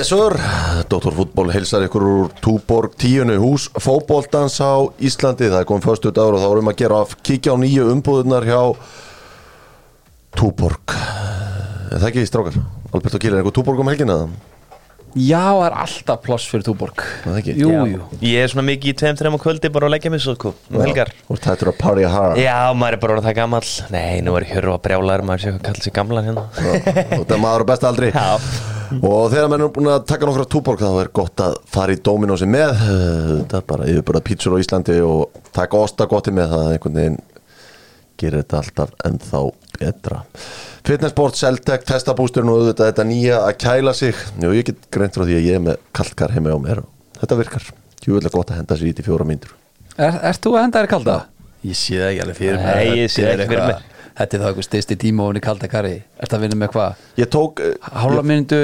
Yes sir, Dr. Fútból heilsar ykkur úr Túborg tíunu hús fótbóltans á Íslandi. Það er komið fyrstu dagur og þá erum að gera að kíkja á nýju umbúðunar hjá Túborg. Er það ekki strákar? Albert og Kýlir, er eitthvað Túborg um helgina? Já, það er alltaf ploss fyrir Túborg. Það ekki? Jú, jú. Ég er svona mikið í tveim, þreim og kvöldi bara að leggja mig svo sko, um helgar. Og það er að party hard. Já, maður er bara orðinn það gamall. Nei, nú er hjörru að brjálaður, maður sé hvað kallar sig gamlan hérna og maður og þegar menn er búin að taka nokkra túborg þá er gott að fara í Dominósi með það er bara yfirbúra pítsur á Íslandi og taka ostagotti með það einhvern veginn gerir þetta alltaf ennþá betra. Fitnessport, Celtec, testabústurinn og auðvitað þetta nýja að kæla sig. Jú, ég get greint frá því að ég er með kalkar heima á mér og þetta virkar. Júvilega gott að henda sér í því fjóra mínútur. Er, þú að henda þér kalda? Ég sé það ekki alveg fyrir Nei, mér ég sé Þetta er það eitthvað- Þetta er það styrsti tíma ofin í kalda kari Ertu að vinna með hvað? Ég tók, eh, Hálfa myndu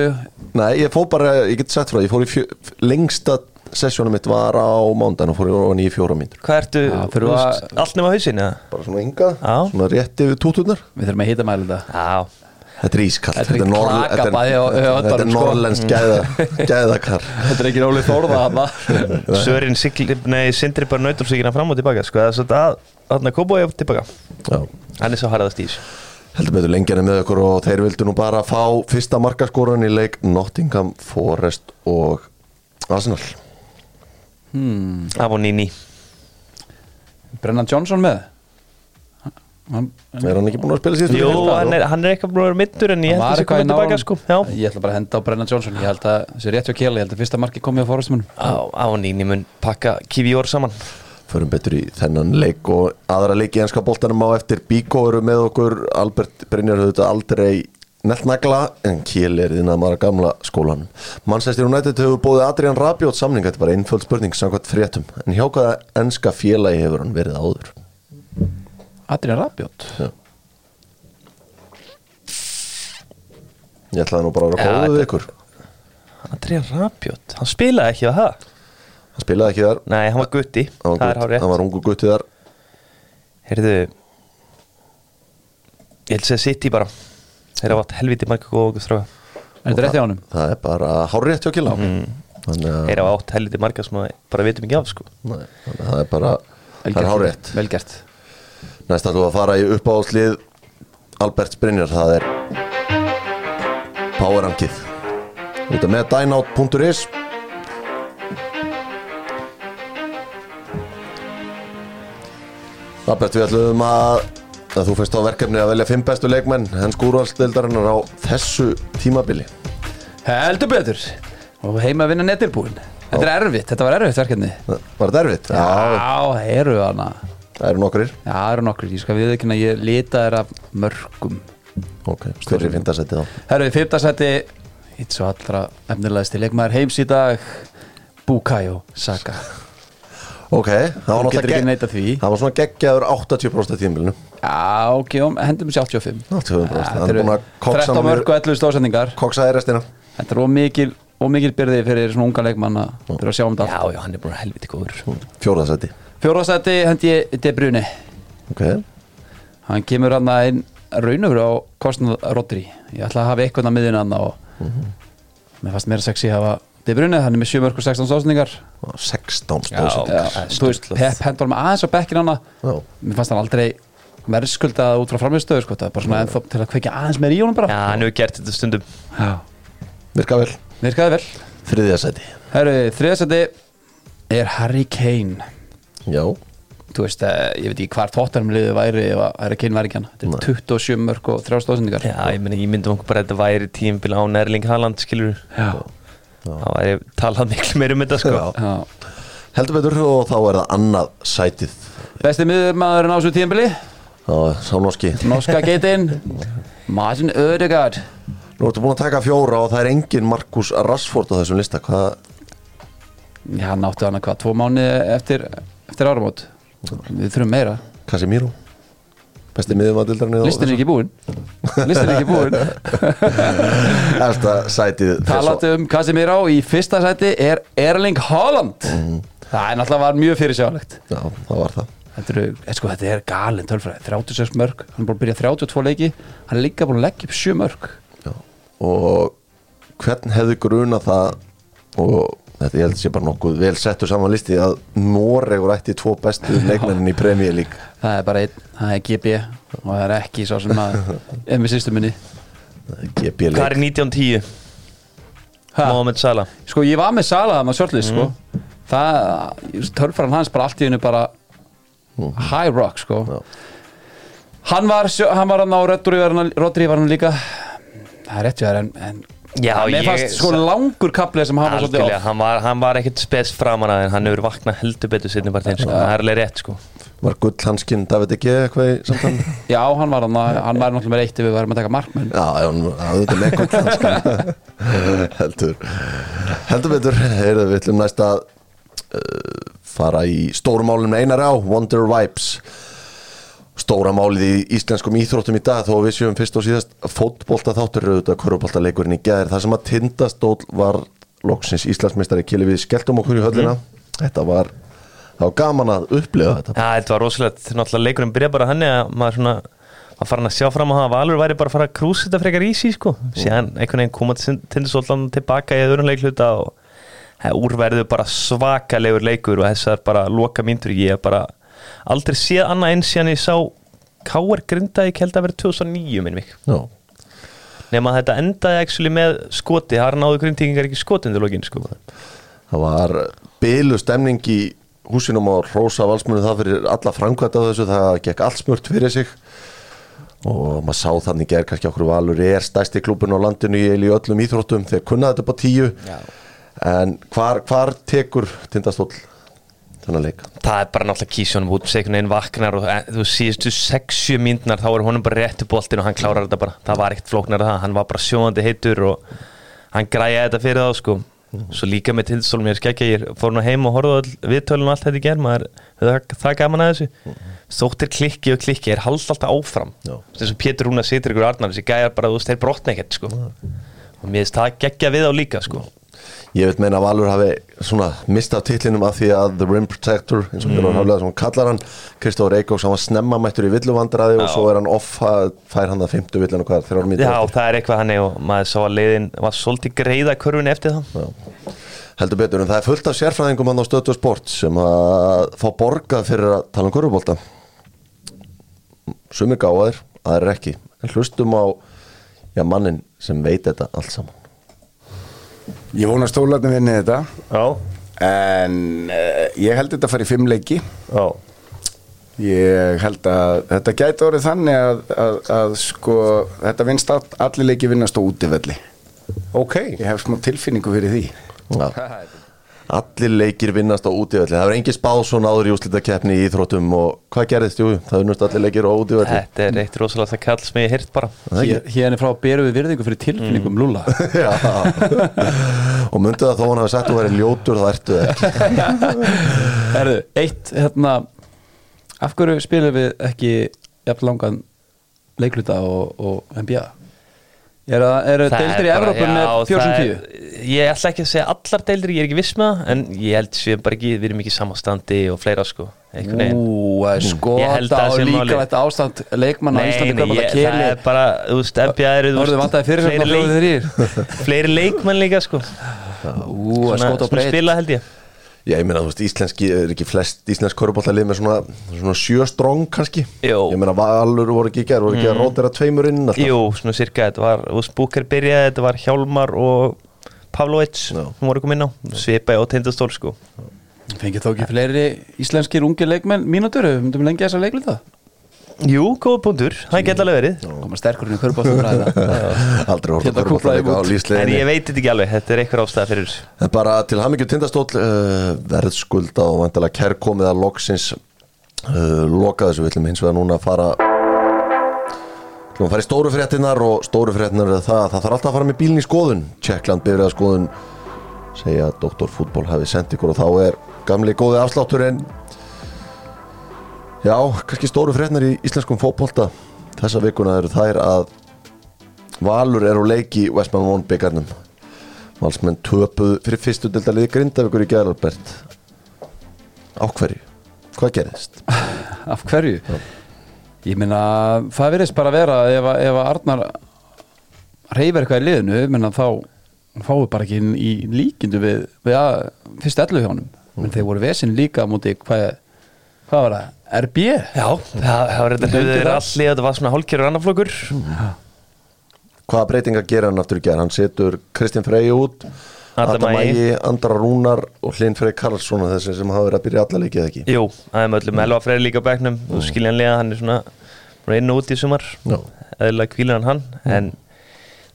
nei, ég fór bara, ég get sagt frá því, ég fór í fjö, lengsta sessjónum mitt var á mándan og fór í í fjóra mínútur. Hvað ertu, að- allt nema hausin, eða? bara svona ynga, Já. svona rétt yfir túturnar. Við þurfum að hita mæli þetta. Já, Þetta er ískall Þetta er klakabæði á- á Þetta er öddunum, sko. norrlenskt gæða, gæðakar. Þetta er ekki róli þórða Sörin sigli, nei, sindri bara nautursíkina fram og tilbaka Sko, það er svona að, þarna kópa ég tilbaka. Já, Hann er svo harðast í þessu heldur betur lengjan er með okkur og þeir vildu nú bara fá fyrsta markaskoran í leik Nottingham, Forest og Arsenal. Hmm. Af og nýni Brennan Johnson með? Hann, Er hann ekki búin að spila síðustu Jú, hann er, hann er eitthvað búin að vera mittur En ég held að eitthvað í komið tilbaka sko. Já, Ég ætla bara að henda á Brennan Johnson. Ég held að þessi rétt hjá Kjela Ég held að fyrsta marki komið á fórustunum á, á nýni mun pakka kiwi orð saman Förum betur í þennan leik og aðra leik í enska boltanum á eftir. Bíko eru með okkur. Albert Brynjar höfðu þetta aldrei nettnagla en Kiel er þinn að maður gamla skólanum. Manchester United hefur bóðið Adrian Rabiot samning þetta var einföld spurning samkvæmt fréttum. En hjá hvaða enska félagi hefur hann verið áður? Adrian Rabiot? Já. Ég ætlaði nú bara að vera þetta- ykkur. Adrian Rabiot, hann spilaði ekki á það Hann spilaði ekki þar. Nei, hann var gutti, Hann það var, er gutt, hár rétt hann var ungu gutti þar. Heyrðu Ég held að segja City bara. Þeir hafa átt helviti marga góða okkur stráka Er þetta rétt hjá honum? Það er bara hárrétt hjá Killa. Mm. Þannig að Þeir hafa átt helviti marga sem að bara vitum ekki af sko. Nei, þannig að það er bara Það er hárrétt. Vel gert. Næst ætlum við að fara í uppáhaldslið Albert Brynjar. Það er Powerrankið Þetta með dynout.is Albert við ætlum að að þú fyrst á verkefni að velja fimm bestu leikmenn henn skúrvalstildarinnar á þessu tímabili. Heldur betur. Og heima að vinna netilbúin Þetta er erfitt, þetta var erfitt verkefni. Var þetta erfitt? Já, Já, eru hana það eru nokkrir. Já, það eru nokkur Ég skal við ekki að ég lita þér af mörgum. Ok, er fintasettið þá? Herru, fymtasætti Hitt svo allra efnilegasti leikmaður heims í dag Bukayo Saka Ok, það var náttúrulega ekki gegn- neita því. Það var svona geggjaður 80% af tímbilinu Já, ok, um, hendum sér 85 85%. Ja, Hann Þetta er búinn að koksa 13 hann mörg og 11 stóðsendingar Koksaði restina. Þetta er ómikil, ómikil byrði fyrir svona unga leikmann að byrja að sjá um þetta Já, allt. Já, hann er bara helviti góður. Fjóraðasetti Fjórðasætti hendi ég De Bruyne Ok, Hann kemur hann að einn raunöfur á kostnað Rodri. Ég ætla að hafa eitthvað að miðina hann og mér fannst meira sexy að hafa De Bruyne, hann er með 7 mörg og 16 stóðsendingar og 16 Já. stóðsett Já, það er þú veist, sturlað. Pep hendur með aðeins á bekkin hana. Já. Mér fannst hann aldrei verðskuldað út frá framviðstöðu sko, það er bara svona ennþá til að kveikja aðeins meir í honum bara. Já, hann hefur gert þetta stundum. Já. Virka vel. Virkaði vel. Þriðjasetti Herru, þriðasæti er Harry Kane. Já, Þú veist, eh, ég veit ekki hvar tóttanum liðið væri ef að Harry Kane væri ekki hann Þetta er 27 mörg og 3 stóðsendingar Já, ég meni, ég myndi okkur bara að þetta væri tímbil á Nærling Haaland, skilur Já. Það væri talað miklu meir um þetta sko. Já. Já. heldur betur og þá er það annað sætið. Besti miðurmaðurinn á svo tíðanbili Já, sá norski. Norska geitinn Martin Ödegaard Nú ertu búin að taka fjóra og það er engin Markus Rashford á þessum lista. Hvað, Já, hann áttu hann að hvað, tvo mánuði eftir, eftir áramót? Við þurfum meira. Casemiro Besti miðumæðildarinn Listin er ekki búinn. Listin er ekki búinn. Efsta sætið Talandi um Casemiro í fyrsta sæti er Erling Haaland. Það er náttúrulega mjög fyrirsjálegt Já, það var það. Þetta, eru, eh, sko, þetta er galin tölfræði. 36 mörg, hann er búin að byrja 32 leiki. Hann er líka búin að leggja upp 7 mörg Já. Og hvern hefði gruna það og þetta ég held sé bara nokkuð vel settur saman listi að Noregur ætti tvo bestu leikmennin í Premier League. Það er bara einn, það er GB og það er ekki svo sem að er með sýstu minni GB Hvað er leik 1910? Ha? Mohamed Salah. Sko ég var með Sala það með sjálflýs sko. Það, törfran hans bara allt í hennu bara high rock sko. Já. hann var, hann var hann á Rodri var hann, líka. Það er rétt hjá þér en, en Já, mér ég- fannst sko langur kaplið sem hann var svolítið á hann var, hann var ekkert spes framan að en hann hefur vaknað heldur betur sinni bara þeim sko. það er alveg rétt sko. Var gullhanskinn David ekki eitthvað í samtalen já hann var hann, hann var náttúrulega með eitt ef við varum að taka markmenn. Já, þetta er með gullhanskinn heldur. Heldur betur, heyrðu við ætlum næst að uh, fara í stórumálum með einar á, Wonder Vibes stóra málið í íslenskum íþróttum í dag þó við séum fyrst og síðast fótbolta þáttur auðvitað körfubolta leikurinn í gæðir þar sem að tindastól var loksins Íslandsmeistari kili við skelltum okkur í höllina. Þetta var, það var gaman að upplifa þetta. Já, þetta var rosalegt, náttúrulega leikurinn byrja bara hann að maður svona að fara að sjá fram á það að Valur væri bara að fara að krúsa þetta frekar í sí sko. Síðan einhvern veginn koma tindasóldan tilbaka í öðrun leikluta og úrverðu bara svakalegur leikur og þessar bara loka míntur ég bara aldrei séð annað eins síðan ég sá K.R. Grindaði held að vera 2009 minn mig. Já, nema að þetta endaði actually með skoti. Það er náðu grindíkingar ekki skotindu lokin sko. Það var bylu stemning í húsinum og Rósa Valsmunni það fyrir alla framkvæmt af þessu það gekk allt smurt fyrir sig. Og maður sá þannig ger kannski okkur valur er stærsti klubun á landinu í, öllum íþróttum þeir kunna þetta á tíu. Já. en hvar, hvar tekur tindastól þennan leik. Það er bara náttúrulega kísjónum út segjum einn vaknar og eh, þú síðustu 6-7 myndnar þá er honum bara réttu boltin og hann klárar þetta bara. Það var ekkert flóknar að það, hann var bara sjóðandi heitur og hann græja þetta fyrir þá sko. Svo líka með tindstólum ég er skeggja ég fór nú heim og horfði viðtölun og allt þetta í gerð maður það, það gaman að þessu. Þóttir klikki og klikki er hald alltaf áfram. Þess að Pétur Rúna situr ykkur Arnar þessi gæjar bara, þú veist, þeir brotna ekkert sko. Og mér finnst það geggja við á líka sko ég veit meina að valur hafi mistað titlinum af því að The Rim Protector eins og mm. sem hann kallar hann Kristóður Eikóks, hann var snemma mættur í villuvandræði og Já. svo er hann off að fær hann það 50 villinu hvað, þrjár mítið Já, það er eitthvað hann og maður sá að leiðin var svolítið greiða kurvin eftir það. Heldur betur en það er fullt af sérfræðingum hann á stötu sport sem að fá borgað fyrir að tala um körfubólta sumir gáðir, aðrir ekki. En hlustum á já, mannin sem veit þetta allt saman Ég vona að stólarnir vinni þetta. Já, En uh, ég held þetta að fara í fimm leiki. Já. Ég held að þetta gæti orðið þannig að, að, að sko Þetta vinnst all, allir leiki vinnast á útivelli. Ok. Ég hef smá tilfinningu fyrir því. Já. allir leikir vinnast á útivelli það er engin spáð svona áður í úslita keppni í íþróttum og hvað gerðist, jú, það vinnast allir leikir á útivelli Þetta er eitt rosalega það kall sem ég heyrt bara. Það er Hér- hérna frá berum við virðingu fyrir tilfinningum Lúla Já. Og myndu það þó hann hafi sagt að þú væri ljótur þá ertu það ekki. Herðu, eitt hérna af hverju spilum við ekki jafn langan leikluta og, og NBA Er það, eru Það deildir í er já, með það 410? er- Ég ætla ekki að segja allar deildir, ég er ekki viss með það En ég held sér bara ekki, við erum ekki í samastandi og fleira sko Ú, er skota sé líka þetta ástand leikmann á Nei, Íslandi nei, ég, það er bara, þú veist, NBA eru þú Orðið veist, vantaði fyrir fleiri, sem það leik, þrýr fleiri leikmenn líka sko. Ú, er skota og sem breyt spila held ég. Já, ég meina, þú veist, íslenski er ekki flest íslensk körubóltalið með svona, svona sjö strong kannski. Jó. Ég meina, Valur voru ekki gerð, voru ekki að rótera tveimur inn alltaf. Jú, svona cirka, þetta var, þú veist, Búker byrjaði, þetta var Hjálmar og Pavlovic Já. sem voru komið inn á, svipaði á tindastól sko. Fengið þó ekki fleiri íslenskir ungi leikmenn mínútur, við myndum lengi þessa leikluta. Jú, góða punktur, það geta alveg verið. Koma sterkur inn í körbáttum ræða. Aldrei Hérna kúplaði körubóltaleika á út. En lífsleginni ég veit þetta ekki alveg, þetta er eitthvað ástæða fyrir. En bara til hamingju tindastóll uh, verðskulda og vantilega kærkomið að loksins uh, loka þessu. Við ætlum hins vegar núna að fara við ætlum að fara í stóru fréttinar og stóru fréttinar er það að það þarf alltaf að fara með bílinn í skoðun Tjekkland bifriða skoðun segja að Dr. Fútból hafi sendt ykkur og þá er gamli góði afslátturinn Já, kannski stóru fréttinar í íslenskum fótbolta þessa vikuna eru þær að Valur er á leiki Westman One byggarnum Valsmenn töpuð fyrir fyrstu dildalið Grindavíkur í Gjæralbert Á hverju? Hvað gerðist? Af hverju? Ég meina, það virðist bara vera ef, að- ef að Arnar reyfir eitthvað í liðinu, ég meina þá fáið bara ekki inn í líkindu við, við að, fyrst ellu hjá honum. Menn þeir voru vesin líka á móti hvað, hvað var það, RB Já, það, það var þetta hlutir allir þetta var svona hálkjörur annarflokkur Hvaða breytingar gera hann aftur í gerð? Hann setur Kristinn Frey út Adam Adam Ægi. Ægi, Andra Rúnar og Hlinn Frey Karlsson þessi sem hafa verið að byrja alla leikið ekki? Jú, það er með öllum. Elva Freyr líka á bekknum. Og skiljanlega hann er svona inn og út í sumar. Já. eðlilega kvílir hann hann. En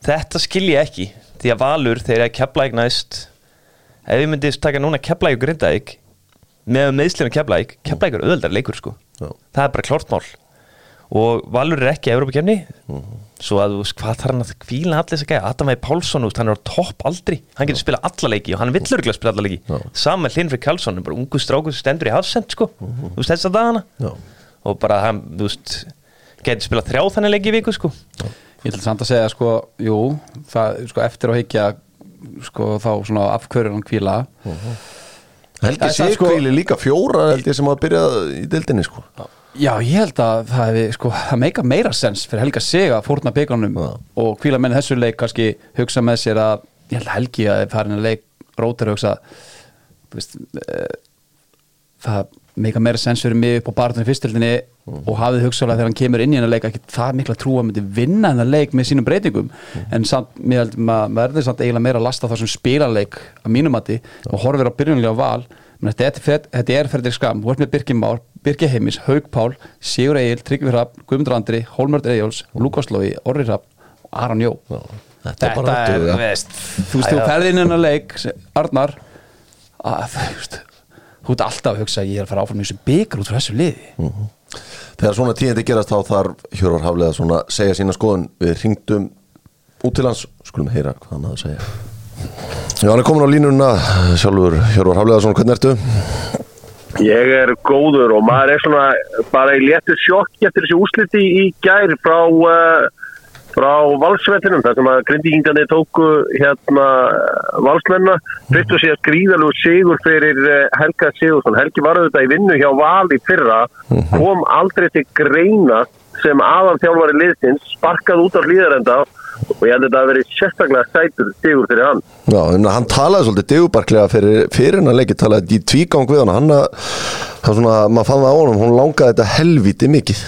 þetta skil ég ekki því að Valur þegar ég kepla ekki næst ef ég myndi taka núna kepla ekki grindaðik með meðslinu kepla ekki kepla ekki er auðvöldar leikur sko. Já. það er bara klárt mál og Valur er ekki að Európa-kefni svo að hvað þarf hann að kvíla allir þess að gæja? Adam Ægir Pálsson, hann er á topp aldri. Hann getur spila alla leiki og hann vill örgulega spila alla leiki. Já. saman með Hlinfrið Karlsson bara ungu strákur sem stendur í hafsend sko. Þú veist þess að dagana. Já. og bara hann, þú veist getur spila þrjá þannig leiki í viku sko. Ég ætla samt að segja sko, jú það, sko, eftir að higgja sko, þá svona afhverjur hann kvíla Helgi Það er það, sko- líka fjóra held ég sem hafa byrjað í dildinni sko. Já, ég held að það hefði, sko, það meika meira sens fyrir Helga Sig að fórna byggarnum Já. og kvíla menn þessu leik kannski hugsa með sér að, ég held að Helgi að farin að leik rótir hugsa veist, e, það meika meira sens fyrir mig upp á barðunni fyrstildinni og hafið hugsaðlega þegar hann kemur inn í hennar leik ekki það mikla trú að myndi vinna hennar leik með sínum breytingum. En samt, mér held maður verður samt eiginlega meira að lasta það sem spilarleik að mínumati og horfir á byrjunlega val. Menn þetta er, er Fredrik Skam, þú ert með Birgir Már, Birgir Heimis, Haug Pál Sigur Egil, Tryggvi Hrapp, Guðmundur Andri Hólmörd Eyjóls, Lukas Lói, Orri Hrapp og Aron Jó. Þetta er bara er, duga. veist, þú veist, þú ferði inn hennar leik Arnar að, þú veist, þú ert alltaf að hugsa að ég er að fara áfram í þessu byggur út frá þessu liði. Þegar svona tíðindi gerast þá þarf Hjörvar Haflega svona að segja sína skoðun. Við ringdum út til hans. Skulum heyra hvað hann hafði að segja. Já, hann er komin á línuna Sjálfur Hjörvar Haflega, svona hvernig ertu? Ég er góður og maður er svona bara í léttu sjokk eftir þessi úsliti í gær frá, uh, frá valsvettinum þar sem að grindíkingarnir tóku hérna valsmenna fyrst og síðan gríðalegu sigur fyrir uh, Helga Sigursson. Helgi var auðvitað í vinnu hjá Val í fyrra. Kom aldrei til greina sem aðal þjálfari liðsins sparkað út á hlýðarenda og ég held að þetta að veri sérstaklega sætur sigur fyrir hann. Já, en hann talaði svolítið digubarklega fyrir, fyrir hennar leiki talaði í tvígang við hann hann að, það svona, maður fann það á honum hún langaði þetta helviti mikið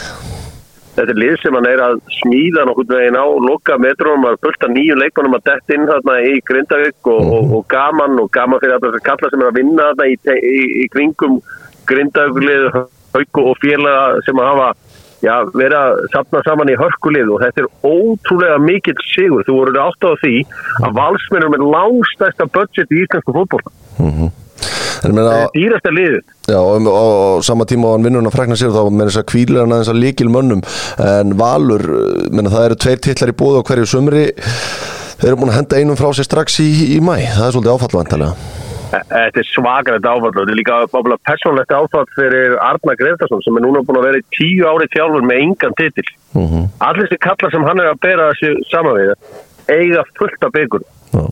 þetta er lið sem hann er að smíða nokkurn veginn á loka metrónum, hann er af nýju leikmannum að dett inn þarna í Grindavík og, og, og gaman og gaman fyrir alltaf þessar kalla sem er að vinna þarna í, í, í kringum Grindavíklið, Hauku og félaga sem að hafa já, vera að sapna saman í hörkulið og þetta er ótrúlega mikill sigur, þú voru átt á því að valsmennum er langstæsta budget í íslensku En ég meina, þetta er dýrasta liðið. Já, og á, á sama tíma á hann vinnur hann að frækna sér þá með þess að kvílir hann aðeins að líkil mönnum en Valur, menna, það eru tveir titlar í búið á hverju sumri. Þeir eru búin að henda einum frá sér strax í, í mæ það er svolítið áfallvantarlega Þetta er svakalegt áfall og þetta er líka bábla persónlegt áfall fyrir Arna Greftarsson sem er núna búin að vera í tíu ári þjálfur með engan titil. Mhm. Allir þessi kallar sem hann er að bera þessu saman við eiga fullt af byggur Já.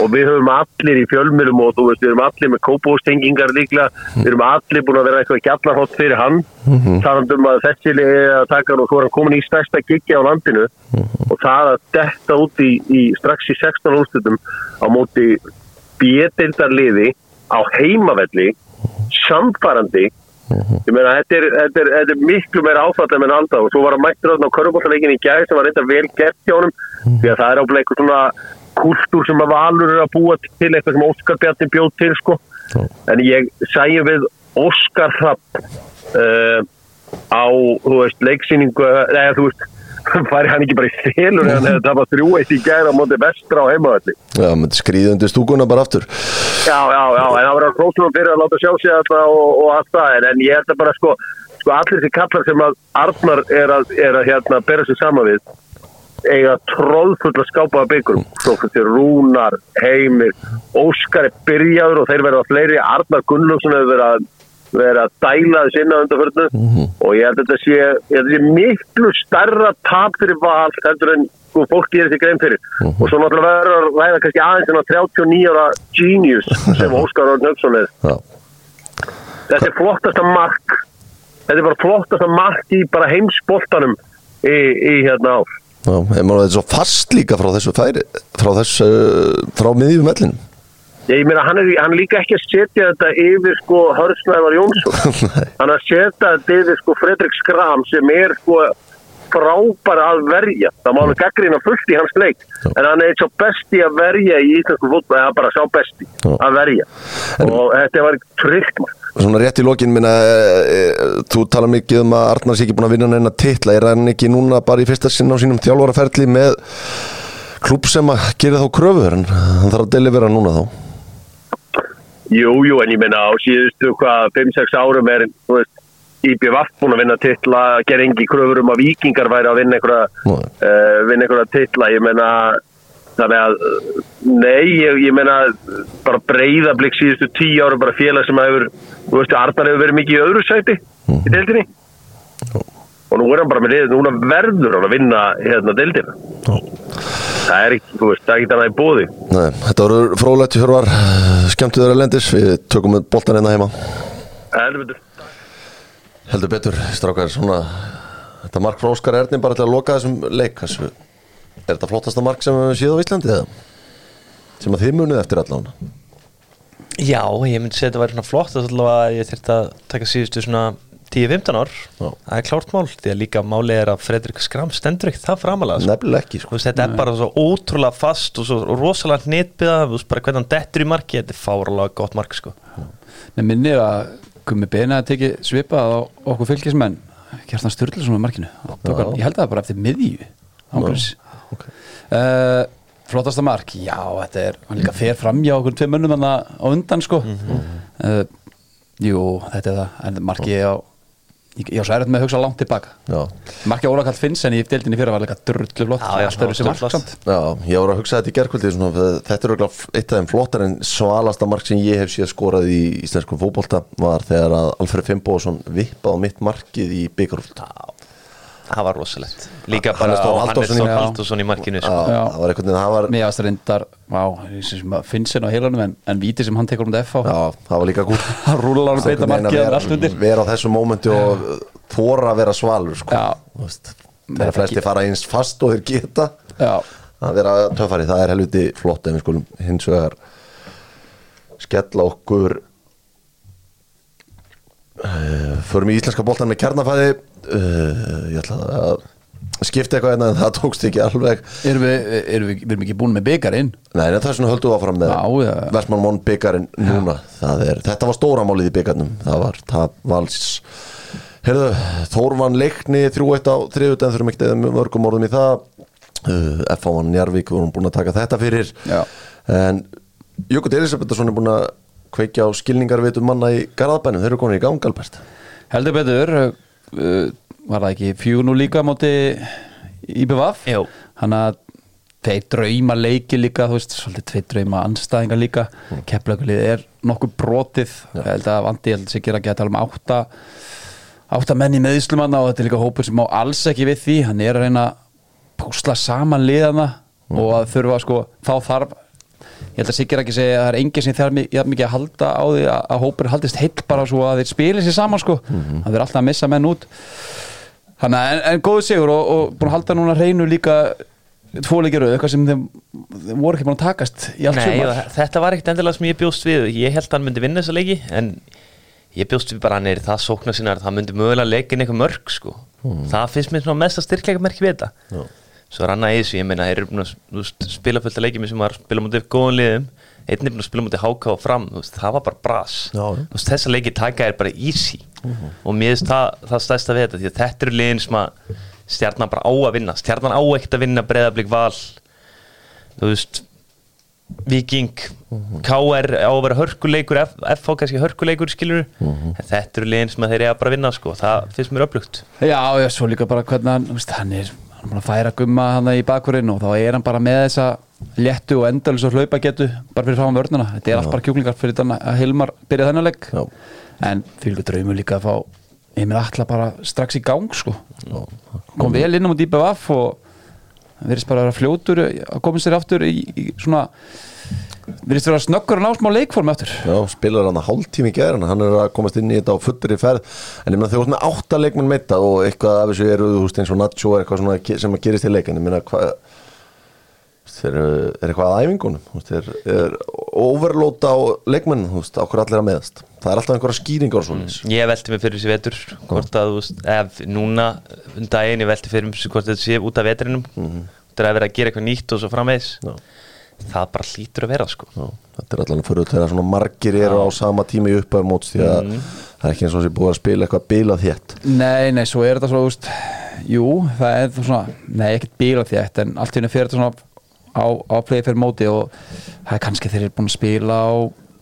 og við höfum allir í fjölmjölum og þú veist, við höfum allir með kópóstengingar líklega, við höfum allir búin að vera eitthvað gjallarhótt fyrir hann talandum að þessi er að taka hann og er hann komin í stærsta giggi á landinu og það að detta út í, í strax í 16 úrslutum á móti bjötildarliði á heimavelli samfarandi ég meina þetta er, þetta er, þetta er miklu meira áfallega með halda og svo var hann mættur á körfbóltaleikin í gæð sem var reynda vel gert hjá honum. Því að það er ábúinlega eitthvað svona kultúr sem að valur er að búa til eitthvað sem Óskar Bjarni bjóð til sko. En ég sæði við Óskar Hrapp uh, á, þú veist, leiksýningu eða þú veist, færi hann ekki bara í selur en tapað þrjú eitt í gæð á móti vestra á heimavalli Já, með skrýði undir stúkuna bara aftur. Já, já, já, en það var að hrósnum fyrir að láta sjá sig alltaf og, og allt það, en, en ég held að bara sko, sko allir þessi kallar sem að Arnar er að, er að hérna bera sig saman við eiga tróðfull að skápa að byggurum. Svo fyrir Rúnar, Heimir Óskar er byrjaður og þeir verða fleiri. Arnar Gunnlaugsson hefur verið að verið að dæla þess inn á undarförnu og ég held að þetta sé, ég að sé miklu starra tap fyrir val heldur en sko, fólk gerir sig grein fyrir. Og svo náttúrulega verður að ræða kannski aðeins en á 39 ára genius sem Óskar Örn Hauksson er. Já, þetta er flottasta mark. Þetta er bara flottasta mark í bara heimsboltanum í, í hérna ár. Já, en maður þetta er svo fast líka frá þessu færi frá þessu, frá miðjum vellinum Ég meina, hann er, hann er líka ekki að setja þetta yfir sko Hörsnæðar Jónsson. hann er að setja þetta yfir sko Fredrik Skram sem er sko frábær að verja. Það má alveg gaggrina fullt í hans leik. En hann er eitt svo besti að verja í íslensku fólk, eða bara sá besti Já. að verja. Og þetta var tryggt mark. Svona rétt í lokin minna e, e, þú tala mikið um að Arnar sé ekki búin að vinna neina titla, er hann ekki núna bara í fyrsta sinn á sínum þjálfaraferli með klúb sem að gera þá kröfur en hann þarf að delivera núna þá Jú, jú, en ég meina á síðustu hvað 5-6 árum er, IBVF búin að vinna titla, ger engi kröfur um að vikingar væri að vinna einhverja, uh, vinna einhverja titla, ég meina, þannig að, nei, ég, ég meina, bara breyðablík síðustu 10 árum, bara félag sem hefur, þú veist, Arnar hefur verið mikið í öðru sæti í deildinni. Og nú er hann bara með liðið, núna verður hann að vinna hérna deildina. Það er ekki, þú veist, það er ekki annað í bóði. Nei, þetta voru frólætt Hjörvar, skemmtu þeirra lendis við tökum með boltan einna heima Heldur betur. heldur betur, strákar, svona þetta mark frá Óskar Erni bara til að loka þessum leik er þetta flottasta mark sem við séð á Íslandi eða? sem að þið munið eftir allan Já, ég myndi segja að þetta væri svona flott að ég þurfti að taka síðustu svona 10-15 ár Já. það er klárt mál, því að líka máli er að Fredrik Skram stendur ekkert það framalega sko. nefnilega ekki Þú sko. veist, þetta er bara svo ótrúlega fast og svo rosalega hnitbyða, þú veist bara hvernig hann dettur í marki, þetta er fáralega gott mark sko. Nei, minni að Gummi Beina að teki svipað á okkur fylgismenn Kjartan Sturluson á markinu Tók hann- Ég held að það bara eftir miðju Ángurins ok. uh, Flottasta mark, já, þetta er hann líka fer fram hjá okkur tvei mönnum hann á undan sko uh, Jú, þetta er það markið á ég, ég á svo erfitt með að hugsa langt tilbaka Já. Markið Óla Kall Finnsen í deildinni fyrir var líka drullu flott Já, já, allt öðruvísi mark stórflott. samt. Já, ég voru að hugsa þetta í gerkvöldi svona, þetta er eitt af þeim flottar en svalasta mark sem ég hef séð skorað í íslenskum fótbolta var þegar að Alfred Fimboðsson vippaði á mitt markið í byggarúlt það var rosalegt. Líka bara Þór á Hannes Halldórsson í- markinu sko. Það var einhvern veginn, það var ást reyndar, á, Finnsen á heilanum en, en víti sem hann tekur um þetta FH já, það var líka gúl hann rúlar hann beita markið hann er allt undir. vera á þessu mómenti og þóra að vera svalur sko. Þegar flesti fara eins fast og þeir geta. Já, að vera töffari, það er helviti flott en við skulum hins vegar skella okkur förum í íslenska boltan með kjarnafæði. Uh, ég ætla að skipta eitthvað hérna en það tókst ekki alveg. Erum við, erum við, við erum ekki búin með byggarinn Nei, en það er svona höldum við áfram með já. Vestmann Món byggarinn núna. Er, Þetta var stóramálið í byggarnum það var það vals. Herðu, Þórvan leikni 3-1 á þriðut en þurfum ekki eða mörgum orðum í það. Uh, F.A. Njarvík vorum búin að taka þetta fyrir. Já. en Jökull Elisabethsson er búin að kveikja á skilningarvitum manna í Garðabænum, þeir eru komin í gang Albert. Heldur betur uh, Var það ekki og líka móti Jú. Hann að þeir drauma leiki líka Þú veist, svolítið tveir drauma anstæðingar líka. Mm. Keflaugulið er nokkuð brotið. Ég held að Vandi, ég held að sé gera ekki að tala um átta átta menn í meðislumanna og þetta er líka hópur sem má alls ekki við því. Hann er að reyna að púsla saman liðana og að þurfa sko þá þarf ég held að Sigur ekki segja að það er engin sem þarf mikið að halda á því að, að hópur haldist heill bara svo að þeir spili sér saman sko Mhm. það er alltaf að missa menn út þannig að en, en góðu sigur og, og búin að halda núna reynu líka tvoleikir eitthvað sem þeim, þeim voru ekki búin að takast í allt Nei, sumar og þetta var ekkert endilega sem ég bjóst við ég held að hann myndi vinna þessa leiki en ég bjóst við bara hann er það sóknar sinna að það myndi mögulega leikin eitthvað mörg sko. það finnst mér svona mesta styrkleika merki við þetta. Svo er annað í þessu, ég meina þeir eru búin að spila fullt að leikjum sem var að spila mútið góðum liðum einn er búin að spila mútið háka og fram veist, það var bara bras. Já, já. Þú veist, þessa leiki taka er bara easy og mér finnst það, það stæsta við þetta því að þetta eru liðin sem að stjarnan bara á að vinna. Stjarnan á ekkert að vinna breyðablík val þú veist Viking, KR á að vera hörkuleikur, FH kannski hörkuleikur skilur, en þetta eru liðin sem að þeir bara að vinna sko, það finnst mér upplugt Já, já, svo líka bara hvernig hann, hann er hann að færa gumma hann í bakurinn og þá er hann bara með þessa léttu og endalus og hlaupa getu bara fyrir fáum vörnuna, þetta er allt bara kjúklingar fyrir þannig að Hilmar byrja þennan Já. en fyrir draumur líka að fá Emil Atla bara strax í gang sko. Kom vel inn á mútið IBVF og verðist bara að vera fljótur að koma sér aftur í, í svona virðist vera snöggur að ná smá leikform eftir Já, spilar hann að hálftími í gerðin hann er að komast inn í þetta á fullri ferð. En ég meina þegar þú ert með átta leikmenn meita og eitthvað af þessu eru, þú veist, eins og Nacho er eitthvað svona sem að gerist í leikin ég meina hvað þeir eru, er eitthvað að æfingunum? Þú veist, er, er overlóta á leikmenn, þú veist, okkur allir að meðast það er alltaf einhverja skýringar og svona Ég velti mig fyrir þessi vetur hvort að, þú veist, ef núna um daginn ég velti fyrir mig hvort þetta sé út af vetrinum. Þetta er að vera að gera eitthvað nýtt og svo framvegis. Já. Það bara hlýtur að vera sko. Já, þetta er allan fyrir þegar svona margir eru á sama tíma í uppæðu móts því að það er ekki eins og þessi búið að spila eitthvað bilað þétt. Nei, nei, svo er þetta svo, þú veist Jú, það er það svona Nei, ekkert bíla þétt En allt í henni fyrir þetta svona á, á play fyrir móti og það er kannski þeir eru búin að spila á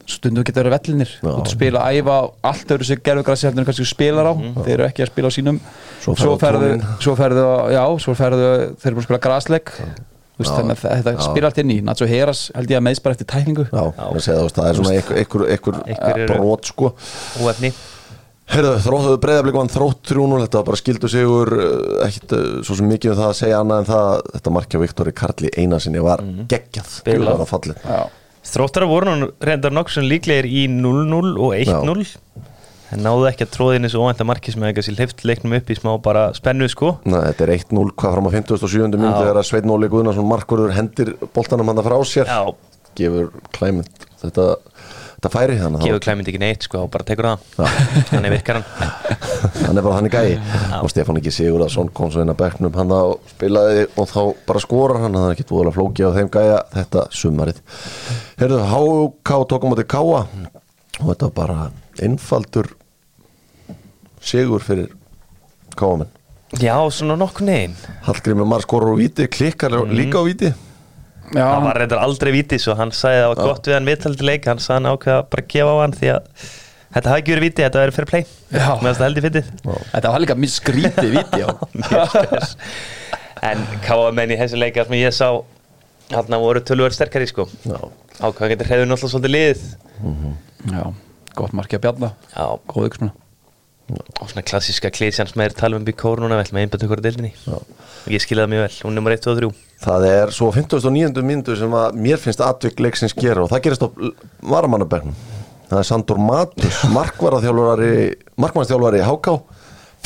stundum geta verið vellinir Já. og spila að æfa allt öðru sem gerðu græsi heldur en kannski spilar á þeir eru ekki að spila á sínum. Svo ferðu svo ferðu já, svo ferðu þeir eru búin að spila græsleik Vist, Já. þannig að þetta Já. spila allt inn í. Nacho Heras held ég að meðs bara eftir tækningu. Já, það, þú veist, það er svona einhver, einhver, einhver, Einhver eru- brot sko. þróttuðu breyðablík vann þrótt 3-0 þetta var bara skildu sigur uh, ekkit uh, svo sem mikið um það að segja annað en það þetta markja Viktori Karli einasinni var geggjað, á fallið. Já. Þróttara voru nú reyndar nokkuð sem líklegir í 0-0 og 1-0 en náðu ekki að tróðinni svo óvænta marki sem hefði hleyft leiknum upp í smá bara spennu sko. Nei, þetta er 1-0 hvað fram á 57. minn þegar að Sveinn Óli Guðnarsson markurður hendir boltanum hann frá sér. Já, gefur klæmynd þetta, þetta færi þannig að gefur klæmynd ekki neitt sko bara tekur það. Já. Þannig virkar hann. Hann er bara þannig gæi. Og Stefán ekki Sigurðarsson kom svo inn að bekknum hann og spilaði og þá bara skorar hann. Það er ekki búið að flóki á þeim gæja þetta sumarið. Herðu, Bara einfaldur sigur fyrir Káamenn Já, svona nokkuð negin Hallgrimur Mar skorur á víti, klikkar líka á víti. Já, Það var reyndar aldrei víti svo hann sagði að það var gott við hann viðtaldi leik. Hann sagði hann ákveða bara að gefa á hann því að þetta hafi ekki verið víti, þetta verið fyrir play. Já. með þetta held í fyndið. Þetta var líka mjög skrítið viti já. En káamenn í þessu leika sem ég sá hann voru tölvöður sterkari sko. Já. ákveða getur hreður náttúrulega svolítið liðið. Já, gott markið að bjalla Já, góð ykkur og svona klassíska klísjan sem er tala um bí kórnuna vel með einbættu hverju deildinni. Og ég skilði það mjög vel, hún er nummer 1, 2 og 3 Það er svo 59. myndu sem að mér finnst atvik leiksins gera og það gerist á varamannabæknum það er Sandur Matus, markvarðarþjálfari markvarðarþjálfari HK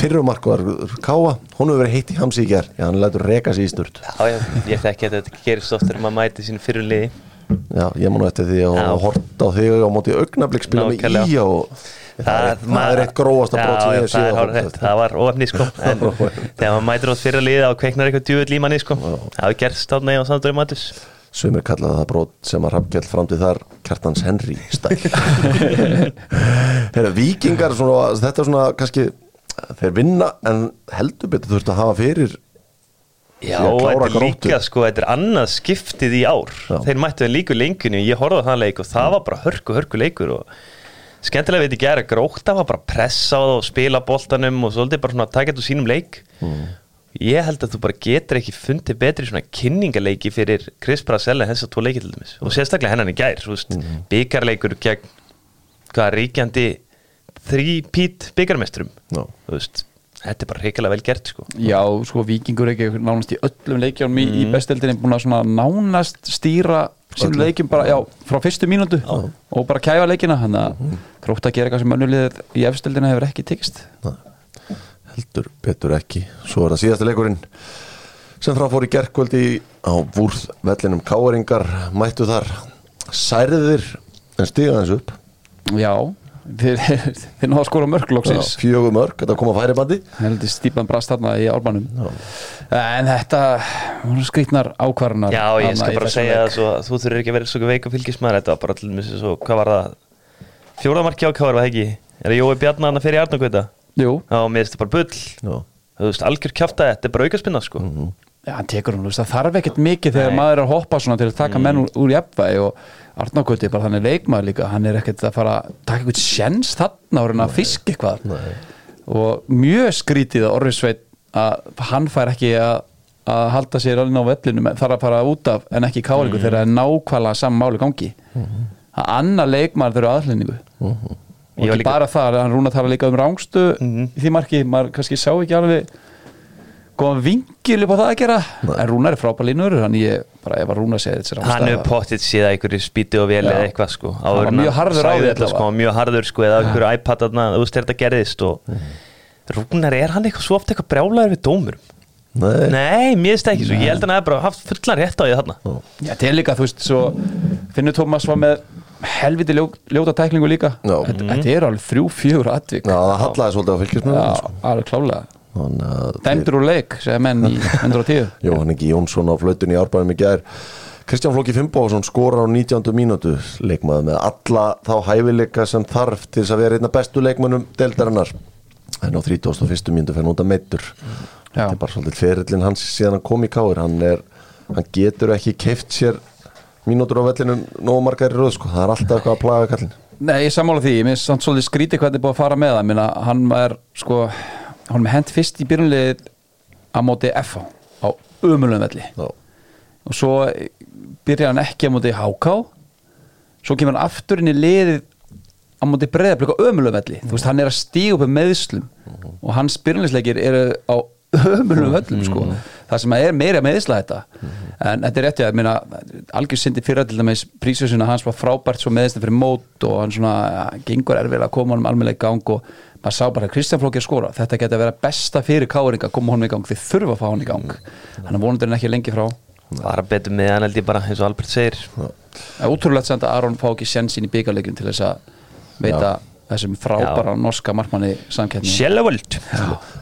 fyrrum markvarður Káa hún hefur verið heitt í já hann lætur reka sig í sturt. Já, já, ég þekki að þetta gerist oftar en maður mæti sín fyrir liði Já, ég man eftir því að horta á þig á móti augnablik spila með í og það, er, það er eitt ég hef það séð er á hárrétt, fótbolta. það var óefni sko. En þegar maður mætir átt fyrir liði þá kveiknar eitthvað djúvill í manni sko. Það hefur gerst átna í á Sandóri Matus Sumir kallaði það brot sem að Hrafnkjell framtíð þar Kjartans Henry stæl. Herra, Víkingar svona, þetta er svona kannski þeir vinna en heldur betur þurftu að hafa fyrir Já, þetta er líka sko, þetta er annað skiptið í ár. Já. þeir mættu þeir líku lengjunni, ég horfði það leik og það var bara hörku, hörku leikur og skemmtilega veit ég gera gróta var bara pressa á það og spila boltanum og svolítið bara svona að taka þetta úr sínum leik. Ég held að þú bara getur ekki fundið betri svona kynningaleiki fyrir Chris Brasell en þess að tvo leiki til dæmis. Og sérstaklega hennan í gær, þú veist, byggarleikur gegn hvað ríkjandi þrý-pít byggarmestrum Já. þú veist, þetta er bara reikalega vel gert sko. Já, sko vikingur ekki nánast í öllum leikjánum í, í besteldinni búin að svona nánast stýra sínum leikjum bara, já, frá fyrstu mínútu og bara kæfa leikina þannig að grótt að gera eitthvað sem önnulegð í efsteldina hefur ekki tekist. Heldur betur ekki. Svo er það síðasta leikurinn sem frá fór í gerkvöldi á vúrð vellinum káeringar mættu þar. Særðir en stiga þessu upp. Já, þeir, þeir náðu að skora mörglóksins fjögur mörg, þetta kom að færi bandi heldur stípan brast þarna í álbanum en þetta voru skrýtnar ákvarðanar Já, ég skal bara segja það svo að þú þurfir ekki að vera svo veik og fylgismæður þetta var bara til dæmis svo, hvað var það? Fjóraðmarki á hvað var það ekki? Er það Jói Bjarnar hann að fyrir Arnarkvita Jú, Já, mér finnst þetta bara bull. Já. þú veist, algjör kjafta þetta er bara aukaspinna sko. Já, hann tekur hún, það þarf ekkert mikið þegar maður er að hoppa svona til að taka menn úr, úr jafnvægi og Arnákvöldi er bara þannig leikmaður líka hann er ekkert að fara að taka eitthvað sjens þarna og reyna að fiska eitthvað. Nei. og mjög skrítið að Orrisveit að hann fær ekki að, að halda sér alveg á vellinu þarf að fara út af en ekki kálingu Mhm. þegar það er nákvæmlega saman máli gangi. Að annar leikmaður þurfa aðhlendingu og Ég var ekki líka- bara það, hann rúna að tala líka um rángstu í því marki, maður kannski sá ekki alveg góðan vingil upp á það að gera. En Rúnar er frábær línur þannig ég bara ef að Rúnar segir þetta hann hefur pottitt séð að einhverju spýti og vel eða eitthvað sko. Hann var mjög harður á því þetta, sko, mjög harður sko eða einhverju iPad þarna, þú veist þetta gerðist og Rúnar er hann eitthvað svo oft eitthvað brjálæður við dómurum? Nei, Nei, mér finnst ekki svo, ég held að hann hefði bara haft fullan rétt á því þarna. Já, til líka, þú veist, svo Finnur Tómas var með helviti ljó, ljóta tæklingu líka þetta, þetta er alveg þrjú, fjögur atvík Já, það hallaði svolítið á fylgismönnum Já, sko. alveg klálega Dæmdur úr leik, segja menn í 110 Jóhann Ingi Jónsson á flautunni í árbæðum í gær Kristján Flóki Fimboðsson skorar á 19. mínútu leikmaður með alla þá hæfileika sem þarf til þess að vera einna bestu leikmönnum deildarinnar en á 31. mínútu fyrir núnda meittur Já. þetta er bara svolítið ferillin hans síðan hann kom í káir hann, er, hann getur ekki keift sér mínútur á vellinum nógu margar í röð sko. það er alltaf eitthvað að plaga kallin Nei, ég sammála því, ég minnst svolítið skrítið hvernig er búið að fara með það, hann er hann hent fyrst í byrjunlið á móti FH á umulum velli. Já. og svo byrjar hann ekki á móti HK svo kemur hann aftur inn í liðið á móti breyðablika ömulum velli. Þú veist, hann er að stíga upp með meðslum og hans byrjunlisleikir eru á ömulum völlum sko. Það sem er meira meðsla þetta. En þetta er rétt ég að minna algjör syndi fyrir til dæmis. Prísjósina hans var frábært svo meðsla fyrir mót og hann svona ja, gengur erfið að koma honum almennilega í gang og maður sá bara að Kristján Flóki að skora. Þetta geti að vera besta fyrir káringa að koma honum í gang þið þurfa að fá hann í gang. Hann er vonandi en ekki lengi frá. Bara betur með hann held ég bara eins og Albert segir. Það er útrúlegt samt að Aron fá ekki sjensin í byggarleikin til þess að veita þessum frábæra norska markmanni samkeppni. Sjælevöld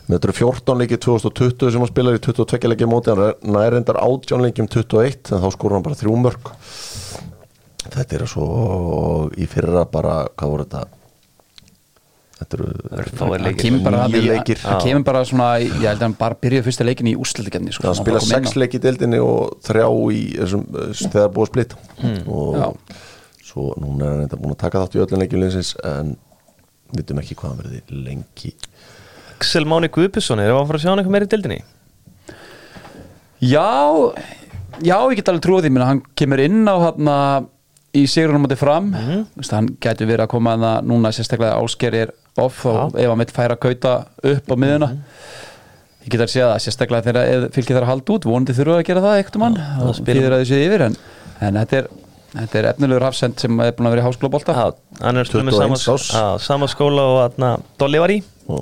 með þetta eru 14 leikið 2020 sem hann spilar í 22 leikið móti. Hann er nærendar 18 leikið um 21 en þá skorur hann bara þrjú mörg þetta er svo í fyrra bara, hvað voru þetta þetta eru hann leikir. kemur bara, Níu hann, leikir. hann kemur bara svona ég held að hann bara byrjaði fyrsta leikin í úrslutikefni sko, hann spila sex leikið í deildinni og þrjá í þessum, eh, þegar það búið að splitta og Já. svo núna er hann eitthvað búin að taka þátt í öllum leikjum liðsins en vitum ekki hvað hann verði lengi Axel Máni Guðbjörnsson er að fara að sjá hann eitthvað meira í dildinni já, já, ég get alveg trúið því hann kemur inn á hann í sigurinn á móti fram. Vist, hann gæti verið að koma að núna sérstaklega áskerir off og ef hann mitt færa að kauta upp á miðuna Mhm. ég get að segja það sérstaklega þegar fylgir þar að halda út vonandi þurfa að gera það ekkert mann og fyrir að þessu yfir en, en þetta er Þetta er efnilegur hafsend sem er búin að vera í háskólabólta hann er stundum með 21 sama, árs. á, sama skóla og Dolly var í.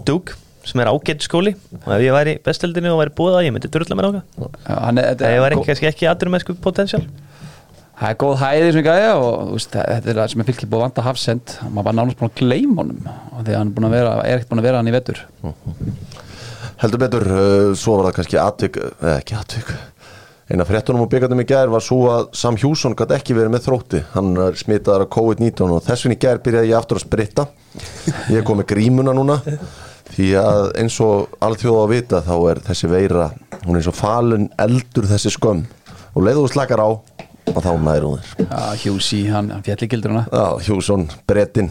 Dug sem er ágætt skóli. Og ef ég væri í bestildinu og væri búið að ég myndi durla mér ákvað hann er, Það er kannski ekki aðdur með sko potential Það er góð hæði sem gæja og þú veist, þetta er það sem er fylgir búið að vanda hafsend maður var nánast búin að gleyma honum og því að hann er, að vera, er ekkert búin að vera hann í vetur. Heldur betur, uh, svo var það kannski atvik, eða ekki atvik. Eina fréttunum og byggandum í gær var svo að Sam Hjússon gæti ekki verið með þrótti. Hann er smitaðar af COVID-19 og þess vegna í gær byrjaði ég aftur að spritta. Ég kom með grímuna núna því að eins og alþjóða að vita þá er þessi veira hún er og þá næri hún þér. Já, Hjúsi, hann, hann fjalli gildur hana Já, Hjússon, brettinn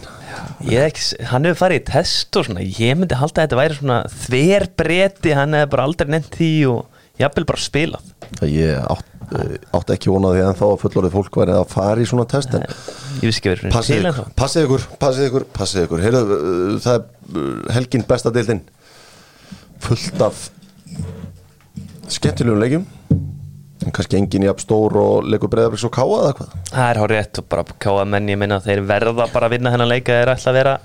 Ég hef ekki, hann hefur farið í test og svona ég myndi halda að þetta væri svona þverbreti, hann hefur bara aldrei nefnt því og jafnvel bara spilað. Það ég átt, eh, átt ekki vonað því en þá að fullorðið fólk væri að fara í svona test en Ég vissi ekki verið passið ykkur, passið ykkur, passið ykkur, passið ykkur. Heyrðu, uh, það er uh, helgin besta deildin. Fullt af skemmtilegum leikjum en kannski engin jafn stór og leikur breyðabriks og káa eða hvað? Það er hár rétt og bara káa menn ég minna þeir verða bara að vinna hennan leika þeir ætla að vera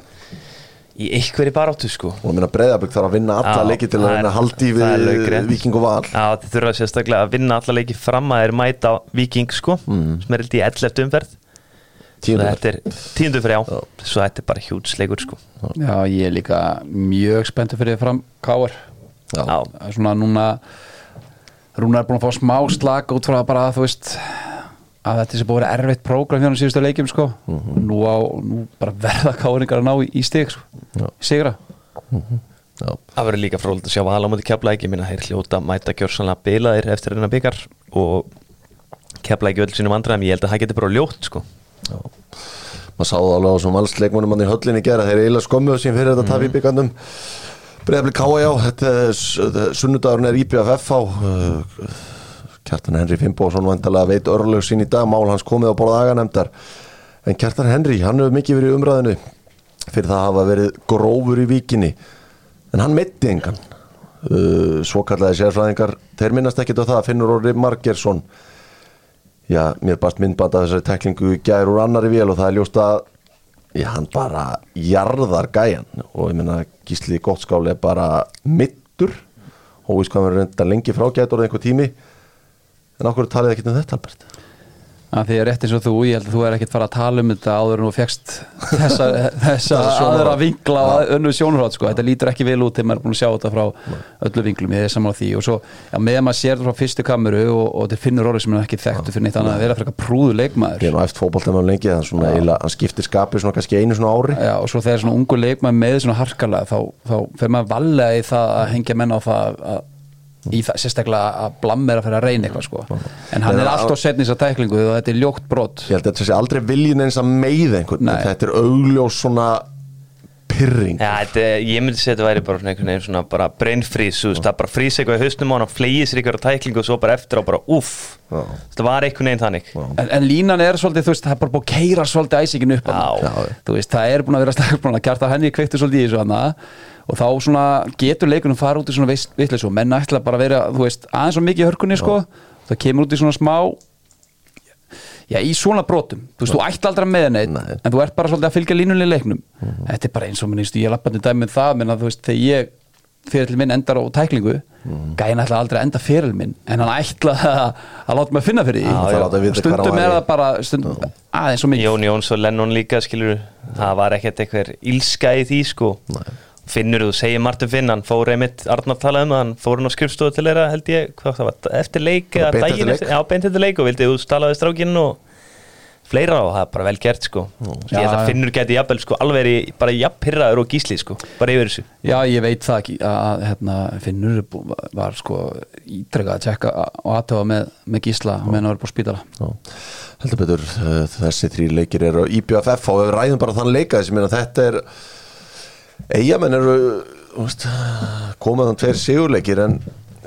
í einhverju baráttu sko. Og minna breyðabrik þarf að vinna alla leiki til að að haldi við. Viking og Val. Já, þeir þurfa sérstaklega að vinna alla leiki fram að þeir mæta Viking sko sem er held í 11. umferð. Tíundu Svo þetta er tíundu fyrir já. Svo þetta er bara hjútsleikur sko. Já, ég er líka mjög spenntur fyrir fram Káar Já. Já, svona núna Rúnar er búin að fá smá slag út frá að bara þú veist að þetta sem búin að vera erfitt prógram hérna síðustu leikjum sko. Nú, á, nú bara verða káringar að ná í, í stig sko. Sigra. Já. Það verður líka frólægt að sjá vala á móti keflæki minna þeir hljóta mæta gjörsanlega bilaðir eftir hennar byggar og keflæki öll sínum andræðum ég held að það geti bara ljótt sko. Já. maður sáðu alveg á þessum valsleikmunum hann í höllinni gera, þeir eiginlega skömmuðu sín fyrir þetta tap káa já, þetta er sunnudagurinn er IBFF á uh, Kjartan Henry Fimboðsson vandalega veit örlög sín í dag, mál hans komið á borða aganemdar en Kjartan Henry, hann hefur mikið verið umræðinu fyrir það að hafa verið grófur í víkinni. En hann meitti engan. Uh, svokallaði sérfræðingar þeir minnast ekkit á það, Finnur Orri Margersson já, mér bast myndband af þessari teklingu gær úr annari vél og það er ljóst að já, hann bara jarðar gæjan og ég minna Gísli Gottskáli er bara mittur og við sko hann verður reynda lengi frá gætur einhver tími. En okkur talið ekkit um þetta Albert? að því að rétt eins og þú, ég held að þú er ekkert fara að tala um þetta áður en þú fegst þessa, þessa aðra vinkla og önnu sjónurhátt sko, þetta lítur ekki vel út þegar maður er búin að sjá þetta frá öllu vinklum, ég er saman á því. Og svo, já, meðan maður sér þetta frá fyrstu kameru og, og þetta finnur orðið sem er ekki þekktu fyrir neitt annað að vera frekar prúðu leikmaður. Ég er nú eftir fótboltanum lengi þannig eiginlega, hann skiptir skapi svona kannski einu svona ári. Já, og svo þegar svona ungu leikmaður með svona harkalega þá, þá maður í það að að sérstaklega að blammer að fyrir að reyna eitthvað sko. en hann Nei, er alltaf setn í þessa tæklingu og þetta er ljótt brot ég held að þetta sé aldrei viljin eins að meiða einhvern Nei. þetta er augljós svona pyrring er- ég myndi segja að þetta væri bara svona einhvern veginn svona bara brain freeze, þú veist, það bara frýs eitthvað í hausnum á hann og flegið sér eitthvað tæklingu og svo bara eftir og bara uff, þetta var einhvern veginn þannig. En, en línan er svolítið, þú veist, það er bara búið að keira svolítið æsingin upp veist, það er búin að vera strax búin að kjarta henni kveiktu svolítið í þessu hana og þá svona getur leikunum fara út í svona vitleis og menn ætla bara að vera, þú veist, aðeins svo mikið í hörkunni sko, það kemur út í svona smá já, í svona brotum. Þú veist, þú ætla aldrei með neitt Nei. en þú ert bara svolítið að fylgja línunni í leiknum. Þetta er bara eins og minnst, ég lappandi dæmi um það menn að þú veist, þegar ég fyrir minn endar á tæklingu mm. gæin ætla aldrei að enda fyrir minn en hann ætla að, að láta mig finna fyrir því. Stundum er það bara stundum, aðeins svo mikið. Jón Jóns og Lennon líka, skilur það var ekkert eitthvað ílska í því sko Finnur þú, segir Martin Finn hann fór einmitt, Arnar talaði um það hann fór hann á skrifstofu til þeirra, held ég hvað það var, eftir leik eða daginn eftir já, beint eftir leik og vildi þú talaði strákinn og fleira og það er bara vel gert sko. Ég held að. Finnur geti jafnvel sko alveg verið bara jafnpyrraður og gísli sko bara yfir þessu. Já, ég veit það ekki að hérna, Finnur er var sko ítrekka að tjekka og aðtöfa með, með gísla meðan það var búið spítala heldur betur uh, þessi þrý leikir eru á IBFF og við ræðum bara þann leika þessi minna þetta er eigamenn eru þú veist, komað þann tveir sigurleikir en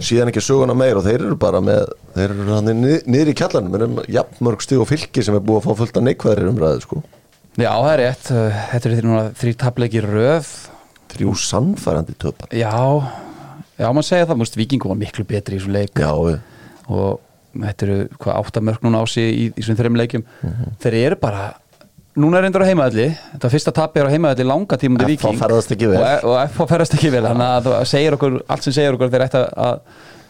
síðan ekki söguna meir og þeir eru bara með þeir eru hann niður í kjallanum. En jafnmörg stig og fylki sem er búið að fá fullt af neikvæðir umræðu sko. Já, það er rétt, þetta er því núna þrý tapleiki í röð. Þrjú sannfærandi töpar Já, já, maður segja það, múst Víkingu var miklu betri í þessu leik. Já, og þetta eru hvað áttamörk núna á sig í, í þessum þreim leikjum. Þeir eru bara núna er endur á heimaðalli þetta fyrsta tapi er á heimaðalli langa ferðast ekki vel. og, og FH ferðast ekki vel. Þannig að það segir okkur, allt sem segir okkur að þeir ætti að-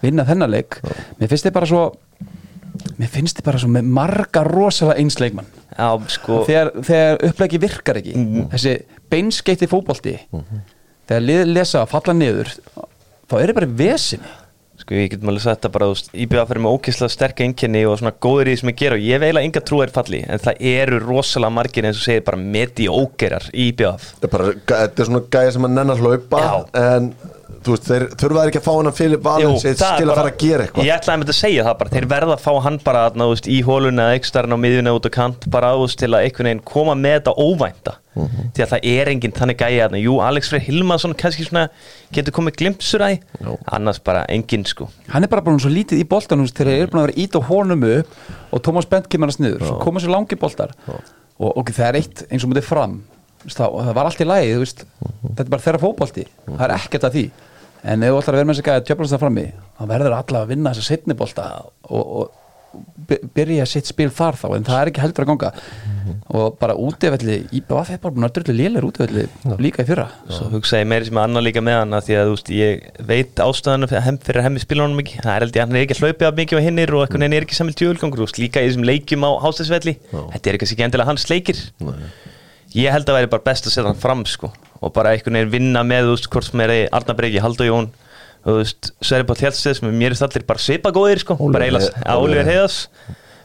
vinna þennan leik. Mér finnst þið bara svo mér finnst þið bara svo með marga rosalega einsleikmann já sko. Þegar, þegar upplegi virkar ekki. Þessi beinskeitti fótbolti. Þegar lið lesa að falla niður þá er það bara vesinni Sko ég getum alveg sagt þetta bara, IBA fyrir með ókysla sterka einkenni og svona góður í því sem ég gera og ég veila enga trú er falli en það eru rosalega margir eins og segir bara meti ógerar í IBA Þetta er, svona gæja sem að nennar hlaupa Já. en þú veist, þeir þurfa þeir ekki að fá hann að Filip Valens það er að fara að gera eitthvað. Ég ætlaði að mynda að segja það bara, þeir verða að fá hann bara þú veist, í hóluna eða ekstarinn á miðjuna út á kant bara veist, til að einhvern veginn koma með þetta óvænta Mhm. því að það er enginn þannig gæja þarna. Jú, Alex Freyr Hilmarsson kannski svona getur komið glimpsur æ annars bara enginn sko. Hann er bara bara svo lítið í boltan þegar þeir eru búin að vera ít á honum upp og Thomas Bent kemur hans niður. Svo koma sér langi boltar. Og ok, það er eitt eins og mútið fram. Það, það var allt í lagi, þú veist. Þetta er bara þeirra fótbolti, það er ekkert að því. En ef þú ætlar að vera með þess að gæða tjöflast það frammi þá verður alla að vinna þessa setni bolta og, og byrja sitt spil þar þá en það er ekki heldur að ganga. Og bara útifelli, IBF er bara drullu lélir útifelli líka í fyrra. Svo hugsa ég meiri sem að annar líka með hann að því að þú veist, ég veit ástæðanum fyrir, að hemmi spila honum ekki. Það er held ég að hann er ekki að hlaupið af mikið á hinnir og einhvern veginn er ekki samil tjölgangur og líka í þessum leikjum á hástisvelli þetta er kannski ekki endilega hans leikir. Ég held að væri bara best að setja hann fram sko, og bara einhvern veginn vinna með veist, hvort sem er Arna Breki, Haldur Jón þú veist, Sverri Páll Hjaltsted sem mér er allir bara svipa góðir sko, bara eiginlega- He- Oliver Heiðas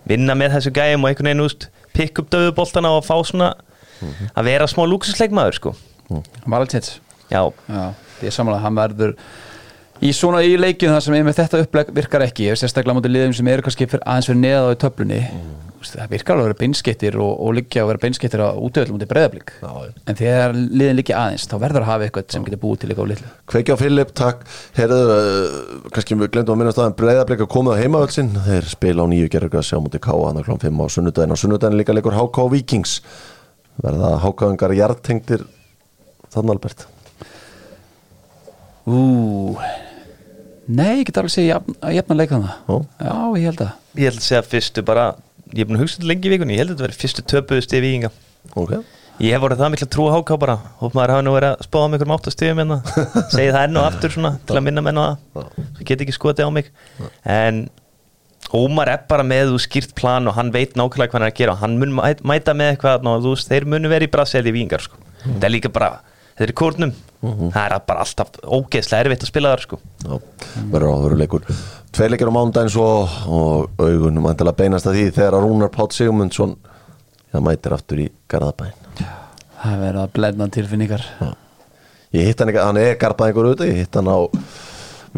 vinna með þessu gæjum og einhvern veginn þú veist, pikk upp döðu boltana og fá svona að vera smá lúksusleikmaður sko. Hann var alveg tets Já, Já, ég samanlega, hann verður í svona í leikjum þar sem einmitt þetta uppleg virkar ekki, sérstaklega mútið liðum sem eru kannski fyrir, aðeins fyrir neða á í töflunni veist, það virkar alveg að vera beinskettir og, og liggja að vera beinskettir á útöðlum mútið breyðablík en þegar liðin liggja aðeins þá verður að hafa eitthvað sem getur búið til eitthvað á litlu. Kveikja á Filip, takk. Herðu, uh, kannski við glemdum að minnast að breyðarbleika komið á heimavöldsinn þeir spila á nýju gerðurka sjá mútið K hann að klám 5 á sunnudaginn. Og sunnudaginn líka leikur HK Vikings verða HK-ingar jartengdir þannig Albert? Ú, Nei, ég get alveg segja jafn, að jafna leik þannig Ó. Já, ég held að. Ég held að segja fyrstu bara Ég er búin að hugsa þetta lengi í vikunni Ég held að þetta verði fyrstu töpuðu stig vikinga ok. Ég hef voruð það mikla trú á háká bara Hóp maður hafi nú verið að spáða mig einhverjum áttastíðum hérna. Segið það enn og aftur svona Til að minna menn á það. Svo get ekki skotið á mig. En Ómar er bara með þú skýrt plan Og hann veit nákvæmlega hvað hann er að gera. Og hann mun mæ- mæta með eitthvað þarna Og þú veist, þeir munu verið í braseli vikingar sko. Það er líka bara Þeir eru kórnum Það er bara alltaf ógeðslega erfitt að spila þar sko. Já, verður áhugur leikur. Tveir leikir á mánudaginn svo og augunum mæntilega beinast að því þegar að Rúnar Pátt Sigmundsson já, mætir aftur í Garðabæn það er verið að blenda tilfinningar. Ég hitt hann ekki, hann er auðvitað, ég hitt hann á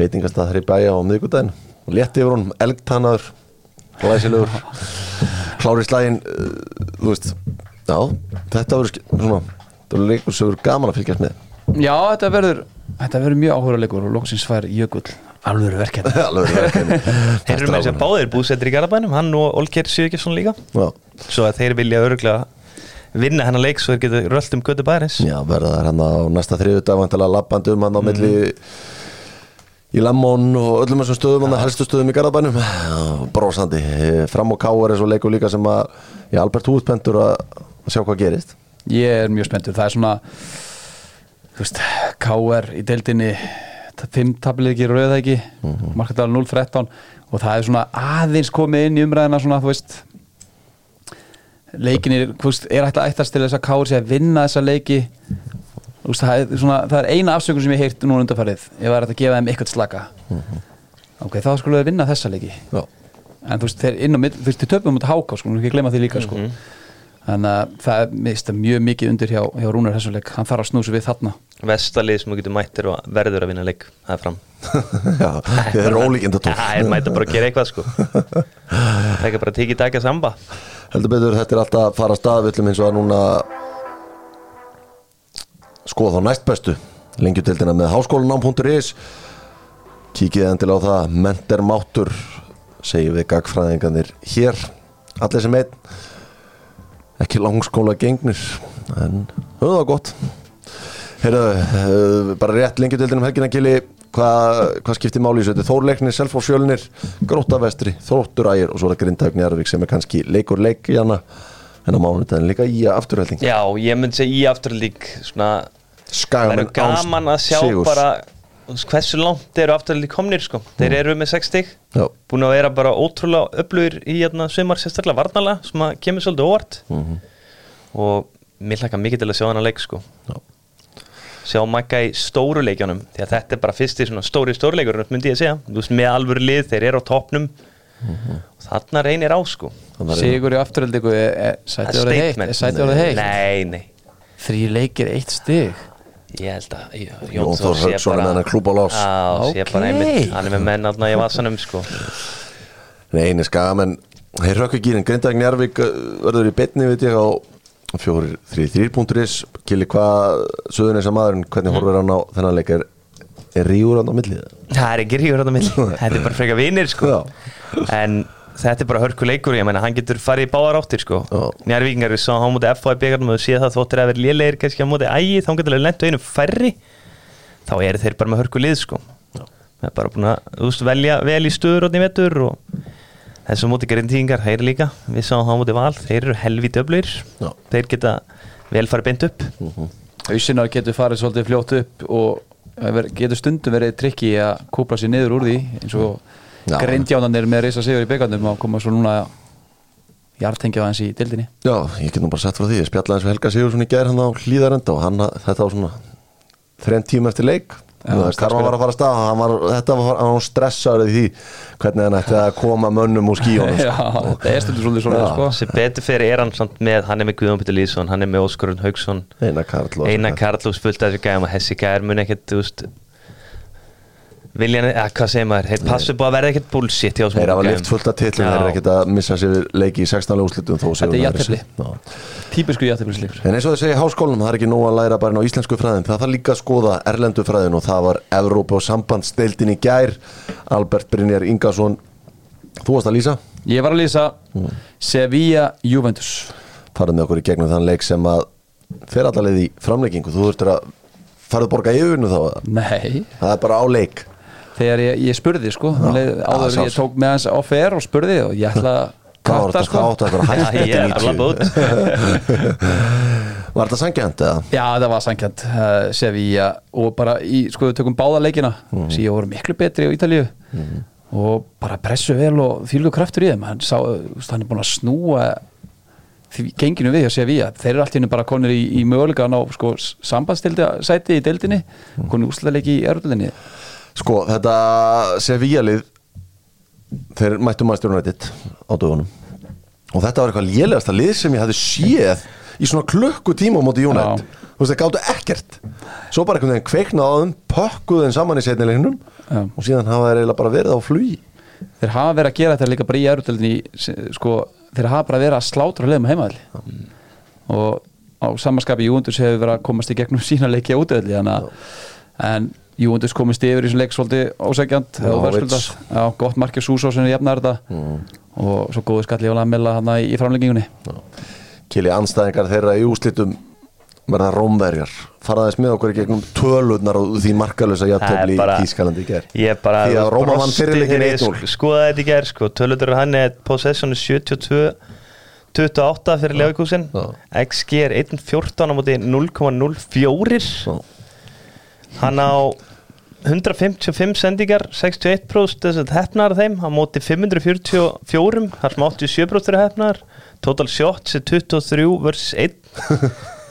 veitingastað þar í bæja á miðgudaginn og létti yfir hún, elgtannaður glæsilegur. Klári slægin, uh, þú veist já, þetta verður sk- svona þetta verður leikur sem verður gaman að fylgjast með. Já, þetta verður Þetta verður mjög áhuga leikur og loksins fær Jökull alvöru verkefni. Alveg verkefni. Þeir eru með þess að báðir búsettir í Garabænum Hann og Olger Sigurgesson líka. Já. Svo að þeir vilja örgulega vinna hennar leik Svo þeir geta rölt um götu bæris Já, verða þær hann á næsta þriðu dag vantilega lappandi um hann á milli í Lemmon og öllum þessum stöðum hann helstu stöðum í Garðabænum. Já, brósandi, fram og káar er svo leikur líka sem að, já, Albert Húðpendur að að sjá hvað gerist Ég er mjög spenntur, það er svona þú veist, KR í deildinni fimm tablið ekki rauða ekki? Mm -hmm. markadal 0-13 og það er svona aðeins komið inn í umræðina svona, þú veist leikinir, þú veist, er ætla ættast til þess að KR sé að vinna þessa leiki? Þú veist, það er, svona, það er eina afsökun sem ég heirt núna það er hægt að gefa þeim eitthvað slaka. Ok, þá skulle við vinna þessa leiki. Já, en þú veist, þeir inn á mitt, þú veist, þeir töpum út því líka, sko þannig að það er mist, mjög mikið undir hjá, hjá Rúnar Hessuleik, hann þarf að snúsa við þarna. Vestalið sem þú getur mættir og verður að vinna leik Það er fram. Já þið eru ólíkinda tók Það er bara að gera eitthvað sko. Það er ekki bara að tekið dækja samba. Heldur betur þetta er alltaf að fara að stað. Villum eins og að núna skoða þá næst bestu. Lengjudeldina með háskólanám.is kíkið endilega á það. Menter máttur segjum við gagfræðingarnir hér. Allir sem einn ekki langskóla gengnir en það gott. Heyrðu, bara rétt lengjudeldina um helgina gili hvað hva skiptir máli í er Þórleiknir, Selfoss fjölnir, Gróttavestri Þróttur ægir og svo er það Grindhaugni Arvík sem er kannski leikur leik í hana. En á mánudaginn líka í afturhælding Já, ég myndi segja í afturlík Svona, það verður gaman að sjá bara Hversu langt eru afturlík komnir sko? Þeir eru með 6 stig. Já, Búin að vera bara ótrúlega öflugur í hérna, sumar sérstaklega varnala sem að kemur svolítið óvart. Og mér hlaka mikið til að sjá hana leik sko. Já. sjá Magga í stóru leikjónum því að þetta er bara fyrsti svona stóri stórleikur myndi ég að segja, þú veist með alvöru lið þeir eru á toppnum. Og þarna reynir á sko. Að Sigur í sæti orðið heitt, er sæti orðið heitt. Nei, nei, þrý leikir, eitt stig ég held að Jón Þór sé bara á sé bara einmitt, hann er með menn aðna í vasanum sko. Nei, eini Skagamenn. Þeir rökku gýrin, Grindhaugni Arvík uh, verður í betni við ég á fjórir, þrý, þrýr.is Kili hvað söðun þess að maðurinn hvernig horfir hann á þennan leik? Er, er ríur hann á millið Það er ekki ríður þetta mill Þetta er bara frekar vinir sko. En þetta er bara hörku leikur Ég meina hann getur farið í báðar áttir sko. Já. Njárvíkingar við sáum á móti FH í byggarnum og þú séð það þóttir að vera lélegir kannski á móti ægi þá getur lengt einu færri. Þá eru þeir bara með hörku lið sko. Það er bara búin að þú veist, velja vel í stöður og vetur og þessum móti grindíkingar, þeir líka. Við sáum á móti val, þeir eru helvít öflur Já. þeir geta vel farið beint upp. Hausinar getur farið svolítið fljótt upp og ver- getur stundum verið trikki að kúpla sér niður úr því eins og. Grindjánanir með reysa sigur í byggandum og koma svo núna hjartengja aðeins í dildinni Já, ég get nú bara sett frá því, ég spjallaði eins við Helga Sigursson í gær hann á hlýðarenda og hann, þetta var svona þrenn tíma eftir leik. Karma var að fara að stað hann var, þetta var hann var stressaður í því hvernig hann ætti að koma mönnum úr skíunum Já, sko. þetta er stundum svolítið svona sko. sem betur fyrir er hann samt með hann er með Guðjón Pétur Lýðsson, hann er með Óskarun Haugsson Einar Karl og- Einar Karlús fullt af þessu gæðum og þessi gæðar mun ekkert, þú veist viljan, eða hvað segir maður? Þeir passu búið að verða ekkert bullshit hjá þessum Þeir hafa lift fullt af titlum, þeir eru ekkert að missa sér leiki í 16 úrslitum þó Þetta er. Já. típisku jættiflisleikur En eins og þau segja í háskólanum, það er ekki nóg að læra bara inn á íslensku fræðin, það þarf líka að skoða erlendu fræðin og það var Evrópa og sambandsdeildin í gær. Albert Brynjar Ingarsson Þú varst að lýsa, Ég var að lýsa. Sevilla Juventus. Farað með okkur í gegnum þann leik sem að fer allaveg í framleikingu, þú þurftir að farað borga yfirnu þá, Nei, það er bara á leik þegar ég, ég spurði sko um leið, Já, áður sjálfs- ég tók með hans á fer og spurði og ég ætla að þetta? sko. Hvað áttu þetta að Já, hætta ég er 90? út. Var þetta sangjant eða? Já, það var sankjant uh, Sevilla og bara í, sko, við tökum báða leikina. Mm. sem ég voru miklu betri á Ítalíu. Og bara pressu vel og fylgur kraftur í þeim. Hann, sá, veist, hann er búin að snúa genginu við hjá Sevilla. Þeir eru allt í henni bara konir í, í mögulegan á sko, sambandstildi sæti í deildinni. Konir úrslutaleiki í erðulinni Sko, þetta Sevilla-lið þeir mættu maður United á dögunum. Og þetta var eitthvað lélegasta lið sem ég hafði séð í svona klukkutíma á móti Já. þú veist, þeir gáttu ekkert. Svo bara einhvern veginn pökkuðu þeim saman í setnileginum Já. og síðan hafa þeir eiginlega bara verið á flugi. Þeir hafa verið að gera þetta líka bara í erðulinni sko, þeir hafa bara verið að slátra leðum heimaðli og á samanskapi Júundus hefur verið að komast í gegnum sína leiki á útöðli en Júundus komist yfir í þessum leik svolítið ósækjant Já, gott markið Súsó sem er jafnar þetta. Og svo góðu skalli og lamela hann í framleggingunni Kili anstæðingar þeirra í úslitum verða rómverjar. Faraðis með okkur í gegnum tölurnar og því markalösa játtöfli í Kískalandi í ger Ég bara Því að Róma vann fyrirleikin þegar ég 1-0. sk- skoðaði þetta í gær sko. Tölutur hann er possession 72 28 fyrir Leifakúsin Já. XG er 1.14 á móti 0.04 Svo. Hann á 155 sendingar 61% þess að hefnar þeim á móti 544 þar sem 87% eru hefnar Total shots er 23 versus 1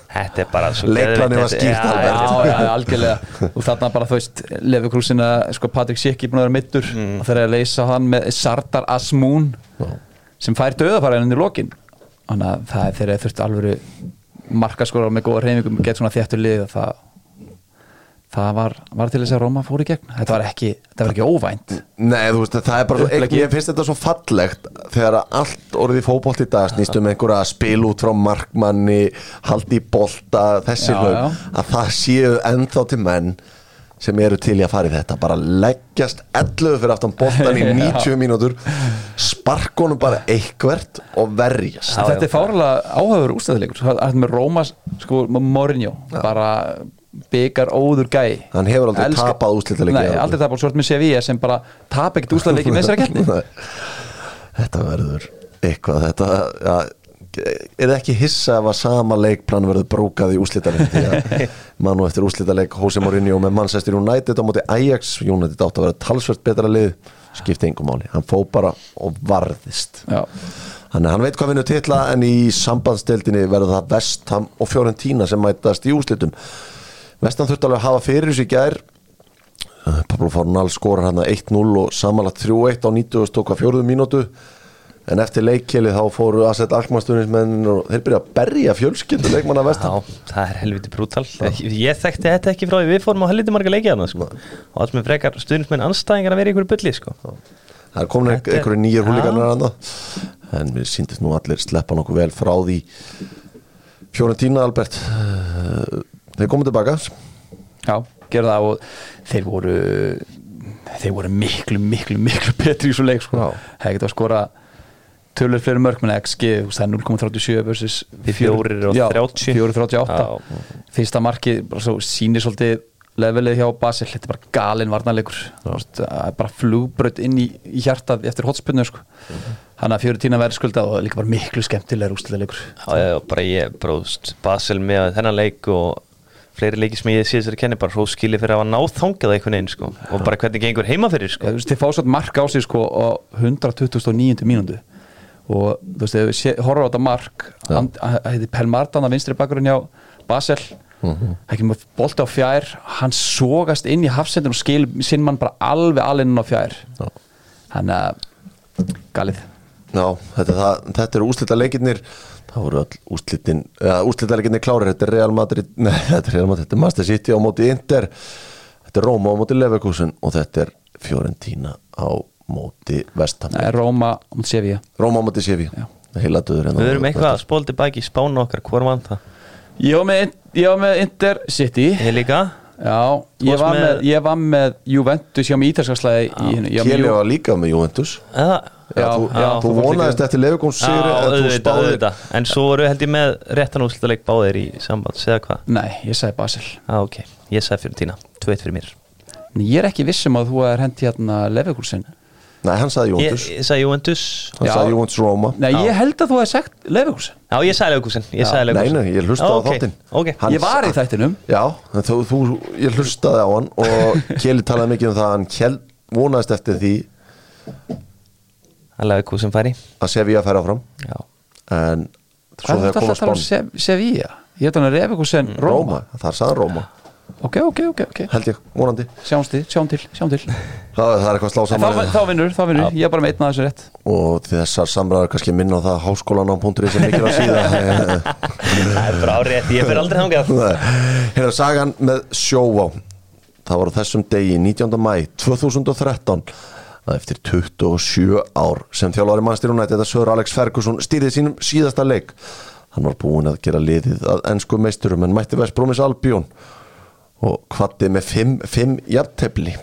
Þetta er bara svo geðveikt. var skýrt Já, alveg. já, Já, algjörlega. Og þarna bara þú veist Lefi Krúsin að sko Patrik Sikki búin að vera mittur og þeir eru að leysa hann með Sardar Asmún sem fær döðafæraðin í lokin. Þannig að það er þeir eru þurft alvöru markaskóra með góða reyningum gett svona þéttur lið og það það var, var til þess að Róma fór í gegn? Þetta var ekki, þetta var ekki óvænt. Nei, þú veist, það er bara Uppleggið. ég finnst þetta svo fallegt þegar að allt orðið í fótbolt í dag snýst um einhverja spil út frá markmanni haldi í bolta, þessi Já, hlöf já. að það séu ennþá til menn sem eru til í að fara í þetta. Bara leggjast 11 fyrir aftan boltan í 90 mínútur sparkonum bara eitthvert og verjast. Þetta er fárlega áhauður ústæðilegur það er með Róma, sko, Mourinho. Bara byggar óður gæi. Hann hefur aldrei Elska- tapað úrslitaleiki Nei, aldrei tapað svort með Sevilla sem bara tap ekkert ústæðileiki með þessari keppni þetta verður eitthvað þetta, ja, er ekki hissa að sama leikplan verður brókað í úslitaleg því að mann og eftir úslitaleg Jose Mourinho með Manchester United á móti Ajax. United átt að vera talsvert betra lið skipti engum máli, hann fó bara og varðist. Já, Þannig að hann veit hvað vinnur titla en í sambandsdeildinni verður það Vestham og Fiorentina sem mætast í úslitum Vestham þurfti alveg að hafa fyrir þessu í gær. Uh, Pablo Fornal skorar hann 1-0 og samanlagt 3-1 á 90 tók að fjóruðu mínútu. En eftir leikkeli þá fóru að setja alkmaðstunnismenn og þeir byrja að berja fjölskyldu leikmanna Vestham Já, það er helviti brútal. Ég, ég þekkti þetta ekki frá því við fórum á helviti marga leikið hana sko. og alls með frekar stuðnismenn anstæðingar að vera í einhverju bulli sko. Það er komin Þetta er- einhverju nýjir Já. húlíkanar hann en við síndist nú allir sleppa nokkuð vel frá því. Fiorentina Albert. Uh, þeir komið tilbaka já, gerða það og þeir voru þeir voru miklu, miklu, miklu betri í svo leik sko. Já. hefði getað að skora tölur fleiri mörg með XG, það er 0,37 versus Fjórir og Já, 30. 4,38 Já. fyrsta marki bara svo sýnir svolítið levelið hjá Basel, þetta er bara galinn varnarleikur Þú veist, það er bara flugbrödd inn í, í hjartað eftir hotspunnu sko. hann að fjöru tína verður skuldað og líka bara miklu skemmtilegur úsliðleikur Já, já, bara ég, bróðst Basel með þennan leik og fleiri leiki sem ég sé þessari kenni bara hróskili fyrir að hafa náð þangað einhvern veginn sko. og bara hvernig gengur heima fyrir sko. þið fá svo mark á sig sko á 129. mínúndu og þú veist, ef við horfum á þetta mark hann heiti Pelmardan að vinstri bakkurinn hjá Basel. Ekki með bolti á fjær. Hann sogast inn í hafsendin og skil sinn mann bara alveg alinn á fjær. Hann að galið. Já, þetta, er það, þetta eru úslita leikirnir það voru all úslitin ja, úslita leikirnir klárir, þetta er Real Madrid nei, þetta er Real Madrid, þetta er Master City á móti Inter, þetta er Roma á móti Leverkusen og þetta er Fiorentina á móti Vestham það er Róma um Sevilla. Roma á móti Sevi, Já. heila döður Við erum eitthvað að spóla tilbaki í spánu okkar, hvor vann það? ég var með, ég var með Inter City. Ég líka. Já, ég var með, með- ég var með Juventus ég var með Kjeli Ju- var líka með Juventus. Eða, Já, þú, já, þú vonaðist líka- eftir Leverkusen Já, sigri en þú auðvitað, spáðir auðvitað. En svo voru held ég með réttan úrslutaleik báðir í samband Segða hvað? nei, ég sagði Basel. Já, ok, ég sagði fyrir tína 2-1 fyrir mér. En ég er ekki vissum að þú er hendi hérna Leifekursin Nei, hann sagði Ég, Juventus. ég sagði Juventus. Hann Já. sagði Juventus Roma. Nei, ég held að þú hef sagt Leifekursin Já, ég sagði Ég sagði Nei, nei, ég hlustaði á þáttinn. Ok, Hann Ég var í þættinum. Já, þú, þú, ég hlustaði á hann og Kjeli talaði mikið um það að hann Kjell vonaðist eftir því að Leifkusin færi. Að Sevilla færa áfram. Já. En svo Hvað er þetta alltaf að tala um Sevilla? Ég heit hann að Leifekursin Róma Róma, þar sagði hann Róma Ok, ok, ok, ok. Held ég, vonandi. Sjáum til, sjáum til. Það, það er eitthvað slá En saman. þá, þá vinnur, þá vinnur, ég er bara með einn að þessu rétt. Og þessar samræður kannski minna á það háskólan á punktur sem mikil að síða. Það er bara árið Ég fyrir aldrei þangað. Hérna sagan með sjóvá. Það var á þessum degi 19. mæ 2013 að eftir 27 ár sem þjálfari mannstir United þetta Sör Alex Ferguson stýrið sínum síðasta leik. Hann var búinn að gera liðið að ennsku meisturum en mætti Vestbrómis Albjón og kvatti með 5 jafntefli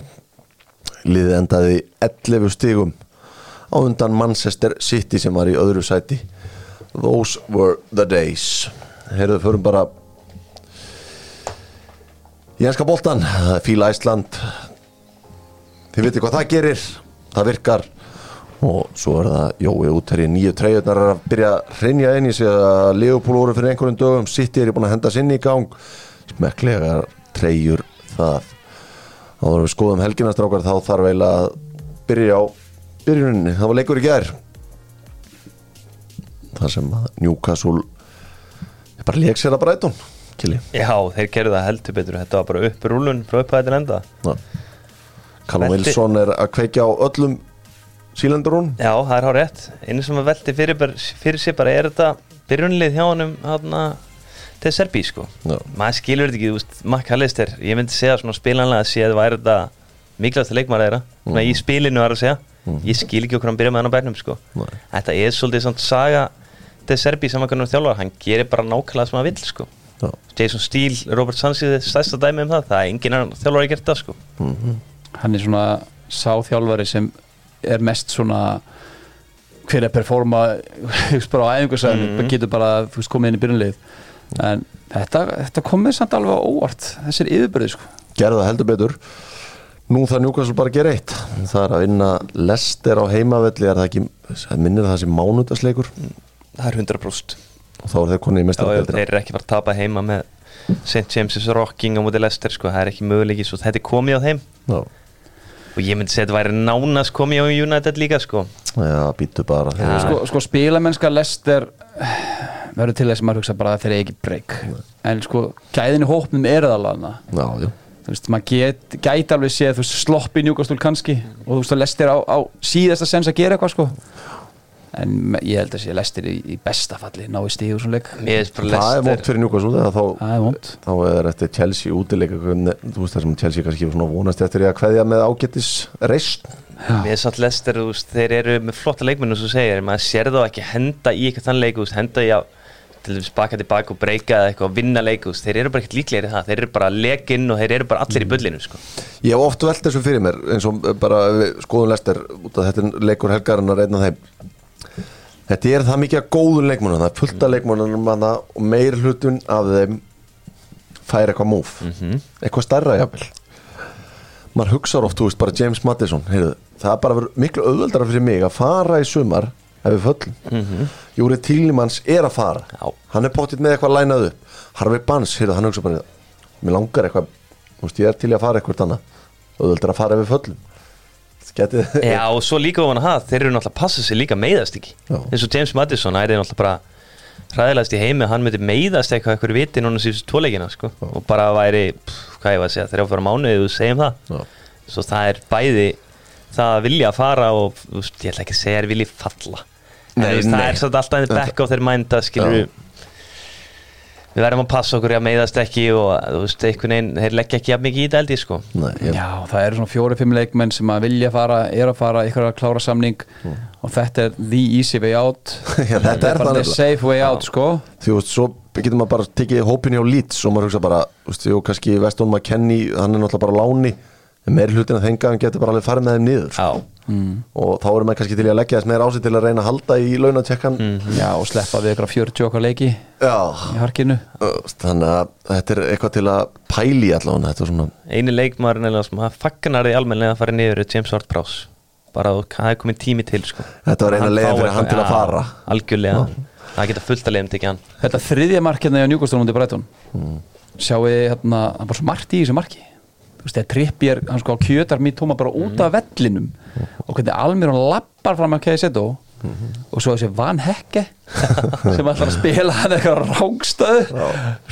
liðið endaði 11 stigum á undan Manchester City sem var í öðru sæti. Those were the days. Heyrðu, förum bara í enska boltan Fíla Æsland þið veitir hvað það gerir það virkar. Og svo er það útherri nýju treyjurnar er að byrja að hreinja inn í sig að Leopold voru fyrir einhverjum dögum. City er búin að henda sinni í gang. Smekklega treyjur það. Þá erum við skoðum helginastrákar þá þarf eiginlega að byrja á byrjuninni, það var leikur í gær. Þar sem að Newcastle bara leik sér að Kili Já, þeir gerðu það heldur betur. Þetta var bara upp rúlun frá upphæðin enda Callum Wilson er að kveikja á öllum sílendurún Já, það er hár rétt. Einu sem að velti fyrir, fyrir sér bara er þetta byrjunlið hjá hana, til Serbi sko. Já. maður skilur þetta ekki, þú veist, Mac Allister ég myndi segja svona spilanlega að sé að það væri þetta mikilvægt leikmar þeirra. Svona í spilinu er að segja. Ég skil ekki okkur hann byrja með hann á bænum sko. Nei. þetta er svolítið samt saga til Serbi saman hvernig þjálfar, hann gerir bara nákvæmlega sem hann vill sko. Já. Jason Steele, Robert Sanchez, stærsta dæmi um það. Það er enginn annar þjálfar að gera það sko Hann er svona sáþjálfari sem er mest svona hver er performa þú veist, bara á æfingarsæðinu, Mhm. getur bara þú veist, komið inn í byrjunlið. En þetta, þetta komið samt alveg á óvart þessir yfirbyrði sko. Gerða það heldur betur. Nú þarf Newcastle bara að gera eitt. Það er að vinna Lester á heimavelli er það ekki, það minnir það sem mánudagsleikur? Það er 100% og þá er þeir konið í mestarabildina þeir eru ekki fara að tapa heima með St. James's Rocking á móti Leicester sko, það er ekki möguleiki, svo þetta er komið á þeim. Já, og ég myndi segja að þetta væri nánast komið á United líka sko. Já býtu bara Já. sko, sko spilamennska Lester verður til þess að maður hugsa bara að þeir eru ekki breyk en sko gæðinu hópnum eru það alveg já, já, þú veist, maður get, gæti alveg séð þú veist, slopp í njúkastúl kannski. Og þú veist að Lester á, á síðasta sens að gera eitthvað sko en ég held að sé Lester í, í besta falli ná í stíðu svona leik. Það er Leicester fyrir Newcastle þegar þá, þá er eftir Chelsea útileika þú veist það sem Chelsea kannski svona vonast eftir að kveðja með ágættis reist Mér er samt Leicester, þú veist, þeir eru með flotta leikmennu sem þú segir, maður sér þá ekki henda í eitthvað þann leik, þú veist, henda í að til dæmis baka tilbaka og breyka eða eitthvað og vinna leik, þú veist, þeir eru bara ekkert líklegir í það þeir eru bara lekinn og þeir eru bara allir í bullinu sko. Ég hef oft velt þessu fyrir mér eins og bara skoðum Lester út af þetta er leikur helgarinnar einn af þeim Þetta er það mikið að góðun leikmannum það er fullt af það og meir hlutun af þeim fær eitthvað múf. Eitthvað stærra jafnvel. Maður hugsaður oft, þú veist, bara James Madison heyrðu, það er bara verið miklu auðveldara fyrir mig að fara í sumar ef við föllum. Júri Tílimans er að fara. Já. hann er pottitt með eitthvað lænað upp. Harvey Bans, heyrðu, hann hugsa bara mér langar eitthvað, þú veist, ég er til að fara eitthvað annað. Auðveldara að fara ef við föllum Geti, Já, og svo líka ofan að það, þeir eru náttúrulega að passa sig líka meiðast ekki eins og James Madison, er náttúrulega bara hræðilegast í heimi, hann myndi meiðast eitthvað eitthvað viti núna síðustu tvoleikina sko. og bara væri, pff, hvað ég var að segja, þeirra að fara mánuðið og segjum það Já. svo það er bæði það að vilja að fara og ég ætla ekki að segja að vilja falla en Nei, þú veist, það nei. er svolítið alltaf einn back á þeir mænda skilur Já. Við verðum að passa okkur í að meiðast ekki og þú veist, einhvern veginn, þeir leggja ekki jafn mikið í þetta held ég sko. Nei, ég, Já, það eru svona fjóri-fimm leikmenn sem að vilja fara, er að fara, ykkur að klára samning og þetta er the easy way out. Já, þetta er bara það the safe way out sko. Þú veist, svo getur maður bara tekið hópin hjá Leeds og maður hugsa bara, þú veist, jú, kannski Veston McKennie, hann er náttúrulega bara á láni. En meir hlutin að þenga hann getur bara alveg farið með þeim niður Já, mm. og þá erum við kannski til að leggja þess meira á sig til að reyna að halda í launatjekkan. Já, og sleppa við ykkur 40 okkar leiki Já, í harkinu. Þannig að þetta er eitthvað til að pæli allavega, þetta er svona eini leikmaður eða sem fagnar því almennilega að fara niður er James Ward-Prowse bara að það er komin tími til sko. Þetta var eina Hann leiðin fái fyrir hann til að fara. algjörlega, það geta fullt að leiðum tekið hann. Þetta þriðja markina í Newcastle mútið Brighton. Sjáu þið hérna, það var svo margt í þessu marki veist, þegar Trippier, hann sko kjötar mér tóma bara út af vellinum. Og hvernig Almirón lappar fram að KSETO og svo þessi Van Hekke sem ætlar að spila hann eitthvað rángstöðu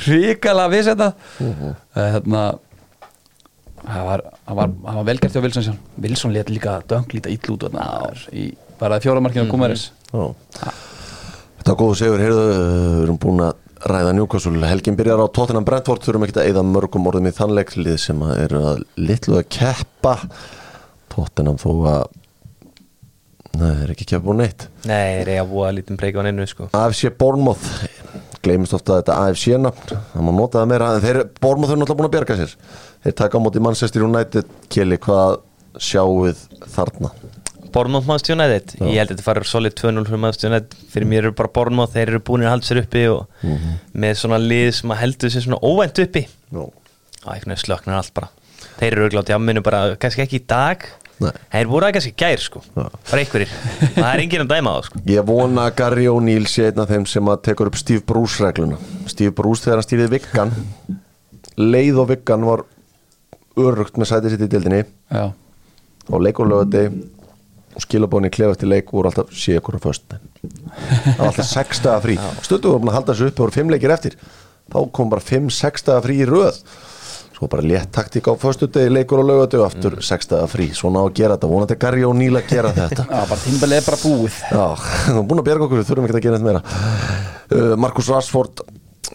ríkala við þetta. Hérna það var, var, var velgert hjá Wilson. Wilson let líka döng líta ill út þarna í bara fjóramarkinu að koma þess Já. Þetta var góðu segur, heyrðu, við erum búin að ræða Newcastle, helgin byrjar á Tottenham Brentford, þurfum ekki að eyða mörgum orðum í þannleiklið sem að eru að litlu að keppa. Tottenham þó að Nei, það er ekki keppa búin neitt. Nei, þeir eiga að búa lítið breyka á neinu sko. AFC Bournemouth. Gleymist ofta þetta AFC nafn það má nota það meira, en þeir, Bournemouth er náttúrulega búin að bjarga sér. Þeir taka á móti Manchester United. Kili, hvað sjáuð þarna? Bournemouth Manchester United. Ég held að þetta farið solid 2-0 fyrir Manchester United. Fyrir mér eru bara Bournemouth, þeir eru búin að halda sér uppi og með svona lið sem að heldur sér svona óvænt uppi. Og veginn slöknar allt bara. Þeir eru örglátt í amminu bara, kannski ekki í dag. Nei. Þeir voru að kannski í gær sko. Bara einhverjir, það er enginn að dæma það sko. Ég vona að Gary O'Neill sé einn af þeim sem að tekur upp Steve Bruce regluna. Steve Bruce þegar hann stýrið Viggan. Leið og Viggan var örugt með sætið sitt í dildinni Já, og leikur lögati og skilabóni klefa eftir leik voru alltaf sé ykkur á föstu það var alltaf sex daga frí. Stundu voru að halda þessu upp og voru fimm leikir eftir. Þá kom bara fimm, sex daga frí í röð. Svo bara létt taktík á föstu degi leikur á lögati og aftur sex daga frí. Svona á að gera þetta, vonandi að Gary O'Neill að gera þetta. Já bara tímbalið er bara búið. Já, búin að bjarga okkur, þurfum ekki að gera þetta meira. Uh, Markus Rashford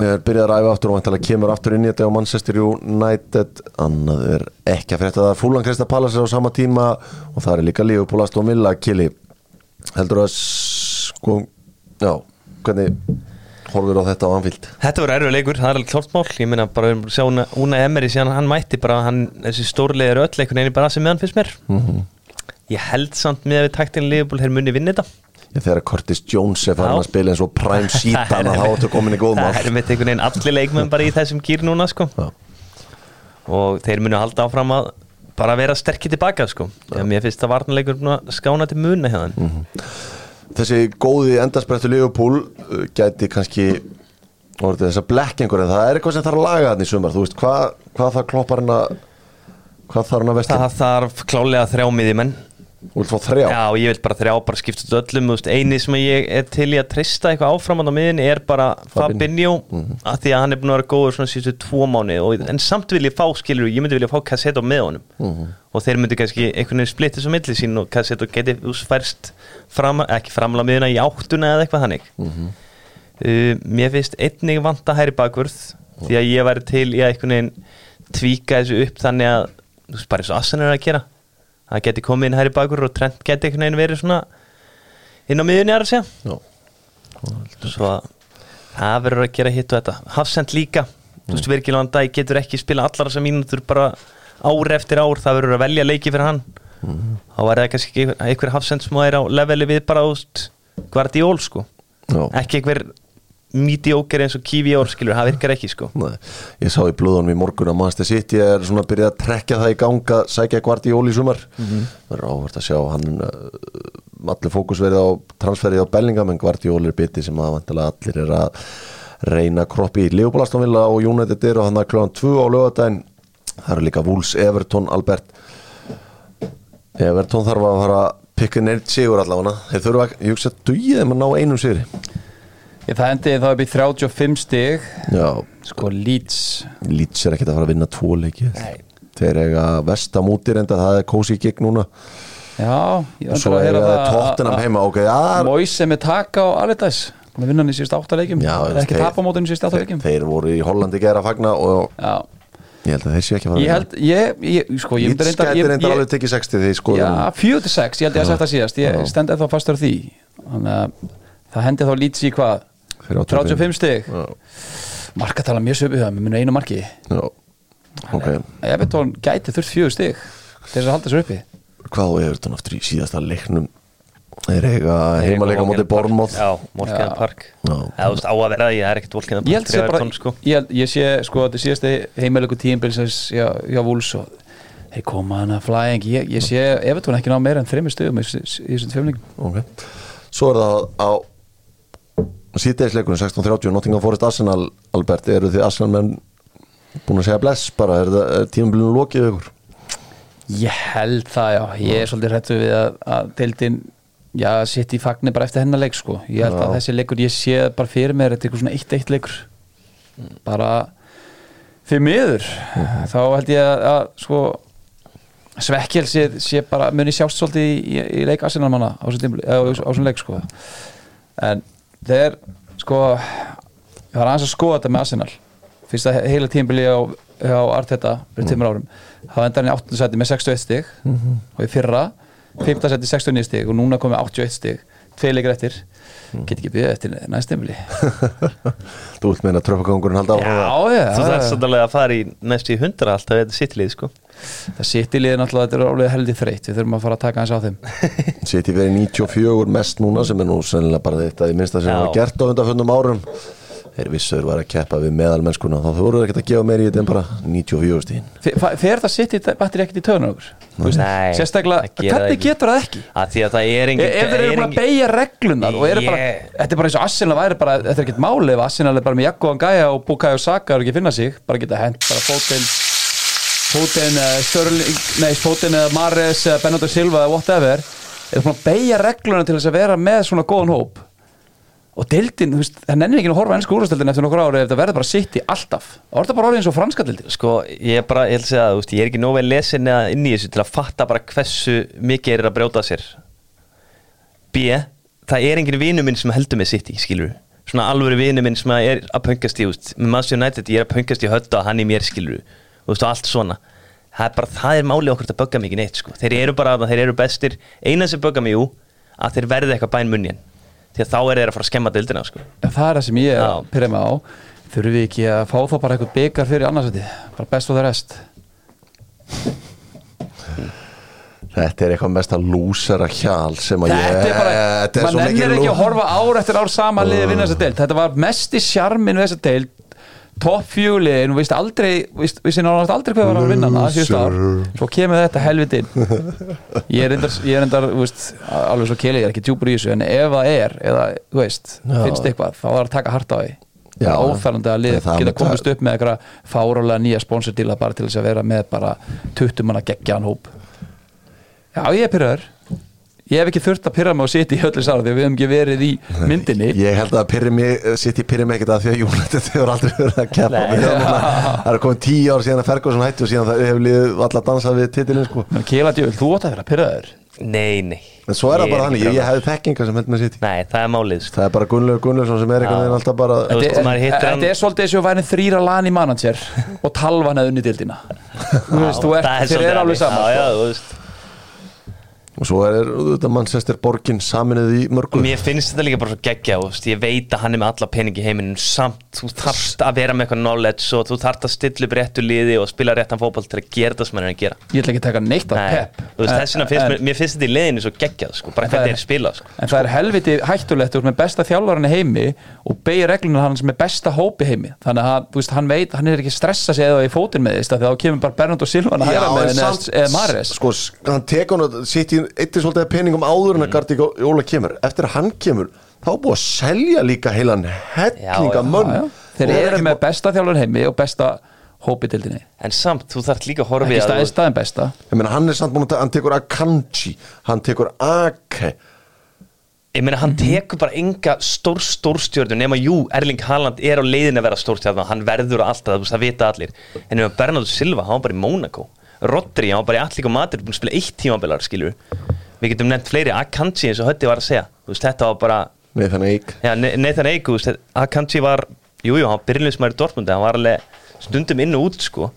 er byrjað að ræfa aftur og væntalega kemur aftur inn í þetta á Manchester United. Annað er ekki að frétta það. Er Fúlan Krista Pallas á sama tíma og það er líka Leopold Aston Villa Kili. Heldur að sko, já, hvernig horfur á þetta á Anfield? Þetta voru erfið leikur, það er alveg klart mál Ég meina bara við erum að sjá Una- Emery síðan hann mætti bara, hann, þessi stórlega eru öll einhvern veginn bara sem meðan fyrst mér. Ég held samt með að við taktin Leopold þeir muni vinna þetta þegar Curtis Jones er farin að spila eins og Prime Seatan að þá ertu komin í góð Það er með einhvern veginn allir leikmenn bara í þessum gýr núna sko. Og þeir munu halda áfram að bara vera sterkir tilbaka sko. Mér finnst það varnarleikur að skána til muna hjá þeim. Þessi góði endarsprettu Leopold uh, gæti kannski orðið þess að blekkingur en það er eitthvað sem þarf að laga þannig sumar. Veist, hvað, hvað þarf kloppar hann að hvað þarf hann að vesti það þarf klálega þrjá miðjumenn þú vilt fá þrjá? Já, ég vil bara þrjá, bara skipta út öllum eini sem ég er til í að trista eitthvað áfram á miðinni er bara Fabinho. Af því að hann er búin að vera góður svona síðustu tvo mánu og, en samt vil ég fá, skilur ég myndi vilja fá Cassetto með honum og þeir myndi kannski einhvern veginn splitta svo milli sín og Cassetto geti þú veist, færst fram, ekki framla miðina í áttuna eða eitthvað þannig. Uh, Mér finnst einnig vanta hæri bakvörð því að ég væri til í að tvíka þessu upp þannig að bara eins og Assan er að gera það geti komið inn hæri bakur og Trent geti einhvern veginn verið svona inn á miðunni er að segja. Svo að það verður að gera hitt og þetta. Hafsend líka, þú veist Virgil van Dijk getur ekki spila allar þessar mínútur bara ár eftir ár, það verður að velja leiki fyrir hann. Þá var það kannski einhver, Hafsend sem er á leveli við bara úst Guardiol sko, Já. ekki einhver mediocre eins og Kiwi ár skilur, það virkar ekki sko. Nei. ég sá í blöðunum í morgun að Manchester City er svona að byrja að trekja það í ganga sækja Guardiol í sumar. Það er áhvert að sjá hann uh, allir fókus verið á transferið á Bellingham en Guardiol er biti sem að vantilega allir er að reyna kroppi í. Leopoldastonvilla og United er og hann að kljóðan 2 á lögadaginn það eru líka Wolves, Everton, Albert. Everton þarf að fara að pikka neitt sigur allavega. Þeir þurfa að, ég hugsa að dugið þeim að ná einum sigri Ég, það endi þá upp í 35 stig. Já, Sko Leeds. Leeds er ekkert að fara að vinna tvo leiki. Nei. þeir eiga vestamútir enda það er kósi gigg núna. Já, ég og svo að eiga það tóttinam heima. Ok, já, Moise er taka á Allardyce. Búin að vinna hann í síðust átta leikjum. Já, Það er ekki þeir- tapa á mótinu í síðust átta þeir, þeir voru í Hollandi gera fagna og Já, ég held að þeir sé ekki að fara ég held Ég, ég sko, ég myndi reynda ég, reyndar ég, alveg tekið 60 því sko Já, 4-6, ég held ég að setja síðast. Ég stend eða fastur á því. Þannig að það hendi þá Leeds í hvað 35 stig. Já, Marka tala mjög söpið það, með munu einu marki. Já, ok. Evertón gæti þurft fjögur stig til þess að halda sér uppi. Hvað og Everton aftur í síðasta leiknum? Þeir eiga heimaleika móti Bormoth Já, Volkinan Já. Park. Já. Já, þú veist, á að vera það, ég er ekkert Volkinan Ég held Park sé bara, Everton, sko. ég, held, ég sé sko þetta síðasti heimælegu tímbilsins hjá, hjá Wools og þeir koma hana flæðing, ég, ég sé Evertón ekki ná meira en þreymur stöðum í, þessum tveimlingum Ok. Svo er það á síðdeisleikunum 16.30 Nottingham Forest Arsenal Albert, eru þið Arsenal menn búin að segja bless? Bara, er, er tímabilinu lokið ykkur? Ég held það já, ég er svolítið hrættu við að, að deildin, já, sitt í fagnir bara eftir hennar leik sko, ég held að Já. þessi leikur ég sé bara fyrir mér, þetta er eitthvað svona eitt eitt leikur. Bara því miður, þá held ég að, að sko svekkjelsið sé bara muni sjást svolítið í, í, í leik Arsenalmanna á þessum leik sko. En þeir sko ég var aðeins að skoða þetta með Arsenal fyrst að heila tímbili á, á Arteta fyrir tímur árum þá endar hann í 8. seti með 61 stig og í fyrra 5. seti 69 stig og núna komið 81 stig tvei leikir eftir get ekki byggðið eftir næst tímbili Þú vilt meina tröfagangurinn halda áfram það? já, Þú já, þarf svolítið að fara í næstu í hundra alltaf við þetta sittlið sko. það sitt í liðin alltaf þetta er alveg heldig þreytt við þurfum að fara að taka hans á þeim Sitt í verið 94 mest núna sem er nú sennilega bara þetta í minnsta sem Já. var gert á undanföndum árum Þeir vissuður var að keppa við meðalmennskuna. Þá þú voru ekkert að gefa meiri í þetta en bara 94 stíðin Fe- fer það sitt í batteri ekkert í töðunar okkur Nei, sérstaklega, það það hvernig getur það ekki? Að því að það er engin ef þeir eru búin að beigja reglunar og eru bara, þetta er bara eins og Arsenal væri bara, þetta er ekkert máli ef Arsenal er bara með Jakko Angæja og Bukayo Saka og ekki finna sig, bara geta hent bara fótinn fótinn, eh, Störling, nei, fótinn eða Mares eða Bernardo Silva eða whatever. Er búin að beigja reglunar til þess að vera með svona góðan hóp og deildin, þú veist, það nennir ekki að horfa ennsku úrvarsdeildin eftir nokkur ári ef það verður bara sitt í alltaf er það bara orðið eins og franska deildin? Sko, ég er bara, ég held að þú veist, ég er ekki nóg vel lesin eða inn í þessu til að fatta bara hversu mikið er að brjóta sér. B, það er engin vinu minn sem heldur með sitt í, skilur svona alvöru vinu minn sem er að pöngast í, veist, með Manchester United, ég er að pöngast í og hann í mér, skilur þú veist, og allt svona. Það er bara, það er málið okkur að bögga bara, að því að þá er þeir að fara að skemma deildina, sko. Það er það sem ég Já. pyrja mig á. Þurfum við ekki að fá þá bara eitthvað byggar fyrir annarsæti, bara best for the rest. Þetta er eitthvað mesta lúsera hjal sem að ég Þetta er bara, Þetta er mann svo mikið ennir ekki að horfa ár eftir ár sama liði vinna þessa deild. Þetta var mesti sjarmin við þessa deild topp fjöliðin, við veist aldrei veist náttúrulega aldrei hvað var að vinna hana síðustu ár, svo kemur þetta helvitin ég er endar, ég er endar veist, alveg svo keli, ég er ekki djúpur í þessu en ef það er, eða þú veist Já. finnst eitthvað, þá er að taka hart á því. Það er óþærandi að lið Það geta komist upp með eitthvað fárálega nýja sponsordíla bara til þess að vera með bara 20 manna geggjaðan hóp. Já, ég er pyrraður Ég hef ekki þurft að pyrra mig og sitja í öllu sára því að við hefum ekki verið í myndinni. Ég held að pyrri mig, sitt í pyrri mig ekkert að því að United hefur aldrei verið að keppa Það er komið tíu ár síðan að Ferguson hætti og síðan það hefur liðið alla dansað við titilin sko. Kela djöful, þú átt að vera pyrraður Nei, nei. En svo er það bara þannig, ég, ég hefði þekkinga sem held með sitt Nei, það er málið, sko. Það er bara Gunnlaugur Gunnlaugsson sem er einhvern veginn alltaf bara Þetta er- er svolítið eins og væri þrýra lani manager og talvan eða unni dildina Þú veist, þú ert, Það er alveg saman Já, já, sko. þú veist Og svo er þetta mannsestir borgin saminuð í mörgu. Og mér finnst þetta líka bara svo geggja þú veist, Ég veit að hann er með alla pening í heiminum Samt, þú þarft að vera með eitthvað knowledge Og þú þarft að stilla upp réttu liði Og spila réttan fótboll til að gera það sem hann er að gera. Ég ætla ekki að taka neitt af Nei, pep. þú veist, þess vegna finnst En- mér, mér finnst þetta í liðinu svo geggjað sko, Bara hvernig er- er spilað sko. En það er helviti hættulegt úr með besta þjálfarinn í heimi og beigir regluna hans með besta hópi heimi. Þannig að þú veist, hann veit, hann er ekki að stressa sig eða í fótinn með að þá kemur bara Bernardo Silva að hæra með samt- eða- Mares Sko, hann tekur hann sitt í eittir svolítið af peningum áður en að Gardi Jóla kemur. Eftir að hann kemur, þá búið að selja líka heilan hellinga já. Þeir eru með besta þjálfarinn heimi og besta hópi dildinni En samt, þú þarft líka að horfa í ekki að staðið staðin besta. Ég meina, hann er samt búin að hann tekur Akanji Hann tekur Ake. Ég meina, hann tekur bara enga stór stórstjörnu nema jú, Erling Haaland er á leiðin að vera stórstjörnu hann verður og alltaf, þú veist, það vita allir. En ef Bernardo Silva, hann var bara í Monaco Rodri, hann var bara í Allík og Madrid búin að spila eitt tímabilar, skilur við getum nefnt fleiri, Akanji eins og Hötti var að segja. Þú veist, þetta var bara, þannig eik já, Ne- Nathan Eik þú veist, Akanji var, jú, jú, hann var byrjunleismæri Dortmundi, hann var alveg stundum inn og út, sko.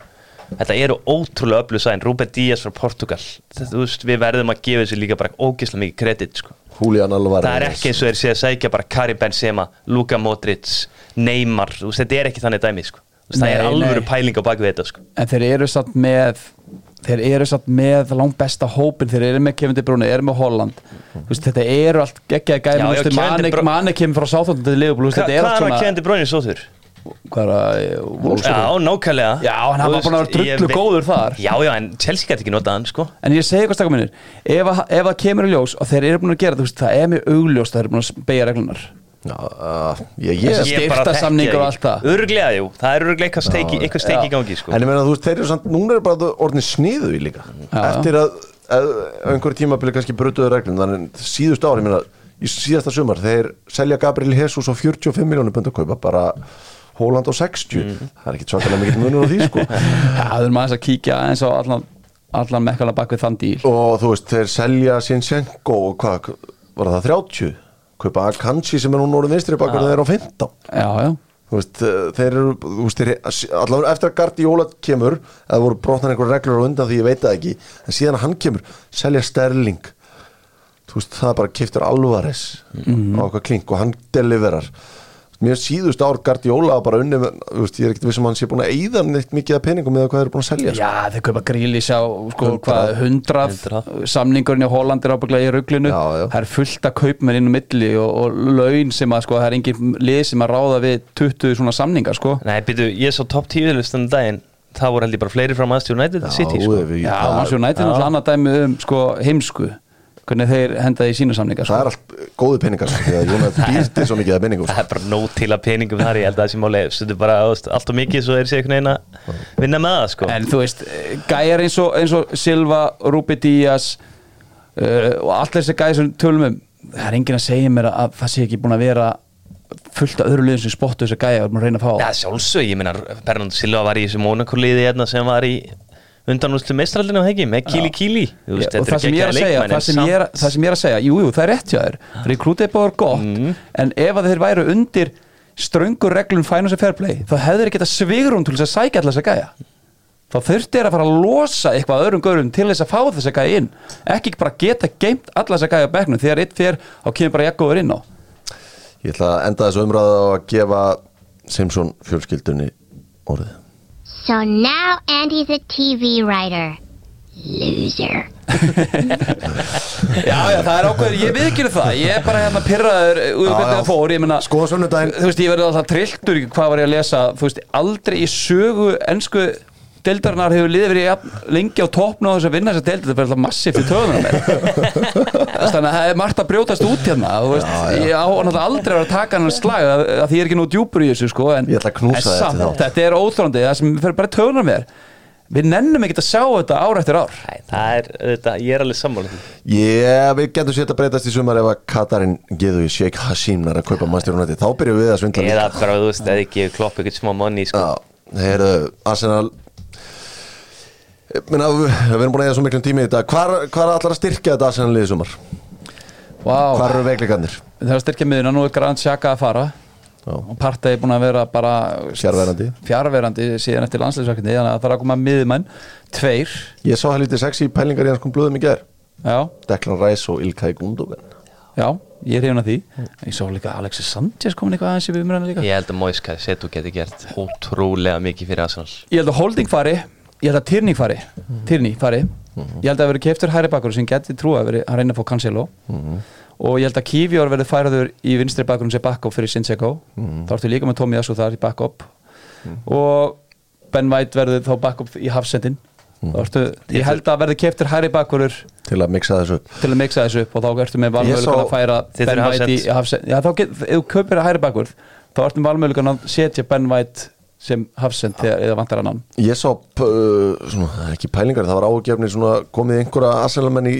Þetta eru ótrúlega öflug sæn, Rúben Díaz frá Portugal. Þetta, þú veist, við verðum að gefa þessu líka bara ógislega mikið kredit, sko. Julian Alvarez. Það er ekki eins og þeir sé að sækja bara Karim Benzema, Luka Modric, Neymar, þetta er ekki þannig dæmi sko. Það er Nei, alvöru nei. pæling á baku þetta sko. en þeir eru samt með þeir eru satt með langt besta hópin, þeir eru með Kevin De Bruyne, eru með Holland. Veist, þetta eru allt geggjaði gæmi, Kevin De manni, Bruyne- kemur frá Sáþóttum til þetta er Hvað er að svona kendi brónir svo þurr? er það, Wolfsburg Já, nákvæmlega. Já, hann var veist, búinn að vera drullu góður þar. Já, já, en Chelsea gæti ekki notað hann, sko. En ég segi hvað stakka minnir ef, að- ef það kemur í ljós og þeir eru búin að gera veist, það er mjög augljóst að þeir eru búin að beigja reglunar Já, uh, ég, ég, bara styrktarsamningar þekki og allt það. ekki. Örugglega, jú, það er öruglega eitthvað steiki, eitthvað steiki í gangi, sko. En ég meina þú veist, þeir eru samt, núna er bara orðin sniðu í líka. Já, eftir að, að á einhverju tímabili kannski brutuðu reglum þannig síðustu ári, ég meina, í síðasta sumar þeir selja Gabriel Jesus á 45 miljónum pund að kaupa bara Holland á 60, það er ekki svakalega mikið munur á því sko. Það er maður að kíkja eins og allan, allan mekkala bak við þann díl. Og þú veist, þeir selja Sinchenko og hvað, var það 30 kaupa Akanji sem er núna orðin vinstri bakar þeir á 15 Já, já, veist, eh, þeir eru þú veist, allavega eftir að Guardiola kemur eða voru brotnar einhver reglur á undan því ég veit það ekki, en síðan að hann kemur selja Sterling. Þú veist, það bara kiftur Alvarez á okkar klink og hann deliverar mér síðust ár Guardiola bara unni, þú veist, ég er ekkert vissum að hann sé búin að eyða neitt mikið af peningum með hvað þeir eru búin að selja sko. já þeir kaupa grílis á sko, Hundrað. hvað, hundrað, Hundrað. samningurinn í Holland er ábygglega í já. það er fullt að kaupmenn inn á milli og, og laun sem að sko, það er engin lið sem að ráða við 20 svona samningar sko Nei, byrju, ég svo topp 10 listan daginn Það voru held ég bara fleiri frá Manchester United City, sko Já, svo nættin Já. alltaf annað dæmi um sko, heimsku hvernig þeir hendaði í sína samningar sko. það er allt góði peningar sko, því að Jónat býrti svo mikið af peningum Það er bara nóg til að peningum þar Ég held að það sé máli Stundu bara þú veist, allt og mikið Svo er sér einhvern veginn að vinna með það, sko. En þú veist, gæjar eins og, eins og Silva, Rubi Díaz uh, og allt þessi gæjar sem við tölum um það er enginn að segja mér að það sé ekki búin að vera fullt af öðru liðum sem spottu þessi gæjar og maður reyna að fá. Já, sjálfsög, ég meina Bernardo Silva var í þessu Monaco-liði hérna sem var í undanúslu mestralinu og hegi með Kili Kili. Þú Já, og það sem ég er að segja það sem ég er, það sem ég er að segja, jú, jú, það er rétt hjá þér. Rekrútið er bara gott en ef að þeir væru undir ströngur reglum finance fair play, þá hefur þeir geta svigrum til þess að sækja allar þess að gæja. Þá þurfti þeir að fara að losa eitthvað öðrum görum til þess að fá þess að gæja inn. Ekki bara geta geimt allar þess að gæja á bekknum þegar eitt fer, þá kemur bara jakkuður inn á. Ég ætla að enda þessu umræða So now Andy's a TV writer. Loser. Já, já, það er ákveður, ég viðkynna það Ég er bara hérna pyrraður úr hvernig það fór Ég meina, Skoða sunnudaginn. Þú veist, ég verði alltaf trilltur í Hvað var ég að lesa, þú veist, aldrei í sögu Ensku deildarinnar hefur liðið verið jafn lengi á toppnu á þess að vinna þess að deildi, það er alltaf í töðunum mér Þannig að það er margt að brjótast út hérna. Þú veist, ég á aldrei að vera að taka hann slag að, að því ég er ekki nú djúpur í þessu sko, en, Ég ætla að knúsa en samt, þá. Þetta er óþrandi, það sem fer bara í töðunum mér Við nennum ekki að sjá þetta ár eftir ár. Nei, það er, þetta, ég er alveg sammála því. Yeah, við getum sér að breytast í sumar ef að Katarin geðu í Sheikh Hashim er að kaupa Manchester United, þá byrjum við að svindla Eða líka. bara, þú veist, eða ekki klopp eitthvað smá money, sko. Já, þeir eru Arsenal Minna, við við erum búin að eða svo miklum tími í þetta Hvar, hvar allar að styrkja þetta Arsenal liðið sumar? wow. Hvar eru veikleikarnir? Það er að styrkja miðuna, nú er Grant Xhaka að fara. Já. og Partey er búin að vera bara Fjarverandi. fjarverandi síðan eftir landsleisverkefni þannig að það er að koma miðumenn, tveir. Ég sá helviti sexy pælingar í hans kom blöðum í gær. Já, Declan Rice og Ilkay Gundogan. Já, ég er hefna því. Ég svo líka Alexis Sanchez komin eitthvað aðeins í umræðinu líka. Ég held að Moiska Setu geti gert ótrúlega mikið fyrir Arsenal. Ég held að Holding fari, ég held að Tierney fari. Tierney fari, ég held að vera keftur hæri bakkur sem geti trúa að vera að reyna að fá Cancelo. Og ég held að Kivior verði færaður í vinstri bakkurum sem backup fyrir Sinseko þá ertu líka með Tommy Asu þar í backup. Og Ben White verður þá backup í hafsendin. Ertu, ég held að verði keftur hæri bakkurur til að mixa þessu upp. Til að mixa þessu upp og þá ertu með sá- að færa Ben White í hafsend. já þá ef þú kaupir að hæri bakkur þá ertu með valmöðulegan að setja Ben White sem hafsend þegar eða vantar annan? Ég sá, uh, svona, það er ekki pælingar það var ágefni svona komið einhverja Arsenal-menn í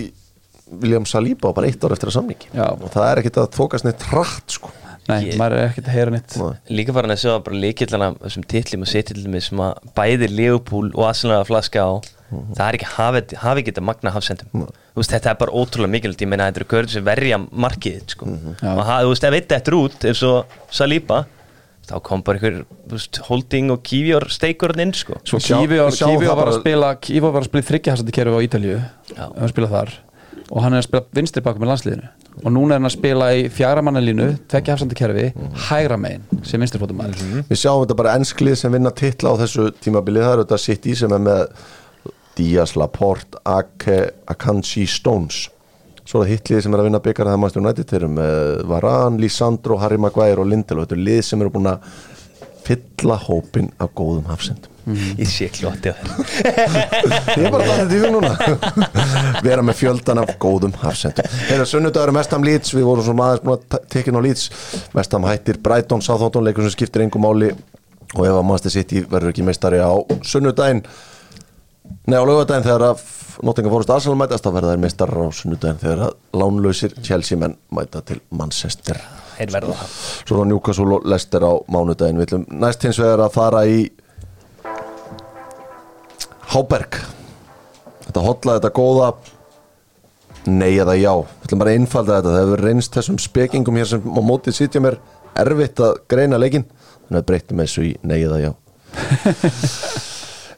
William Saliba og bara eitt ár eftir að samningi. Já. og það er ekkit að þókast neitt hratt sko. Nei, Ég- maður er ekkert að heyra neitt. Nei. Líka farin að sjá bara líkillana þessum titlum og setillum sem að bæði Leopold og að flaska á. Það er ekki hafi, hafi þetta magna hafsendum. Þú veist þetta er bara ótrúlega mikilvægt. Ég meina þetta eru görður sem verja markið sko. Og ha- þú veist ef eitt eftir út eins og Saliba þá kom bara einhver holding og kívjór steikur inn sko. Kífi við sjáum var að spila Kífi var að spila þryggja kerfi á Ítalíu. Já. hann spila þar. Og hann er að spila vinstri bakum með landsliðinu. Og núna er hann að spila í fjara mannalínu tvekja kerfi, hægra megin sem vinstri fótum maður Við sjáum þetta bara ennskli sem vinna titla á þessu tímabili. Það er þetta City sem er með Díaz, Laporte, Ake, Akanji, Stones svo það hitliði sem er að vinna byggar það mannstjónu nætti til um Varan, Lisandro, Harry Maguire og Lindelof. Þetta er lið sem eru búin að fylla hópin af góðum hafsendum. Ég sé kljótti á þér Ég er bara að þetta í hug núna. Vera með fjöldan af góðum hafsendum. Þegar sunnudagur er mestam Leeds. Við vorum svona aðeins búin að tekja á Leeds. Mestam hættir Brighton, Southampton leikur sem skiptir engum máli. Og ef að Manchester City verður ekki meistari á sunnudaginn Nei á laugardaginn þegar að Nottingham Forest Arsenal mætast þá verða þeir meistarar á sunnudaginn þegar að lánlausir Chelsea menn mæta til Manchester. Þeir verða það. Svo er Newcastle og Leicester á mánudaginn. Við ætlum næst hins vegar að fara í Háberg. Þetta hotla, þetta góða? Nei eða já. Við ætlum bara að einfalda þetta. Það hefur reynst þessum spekingum hér sem á mótið sitja mér erfitt að greina leikin Þannig að breytum þessu í nei eða já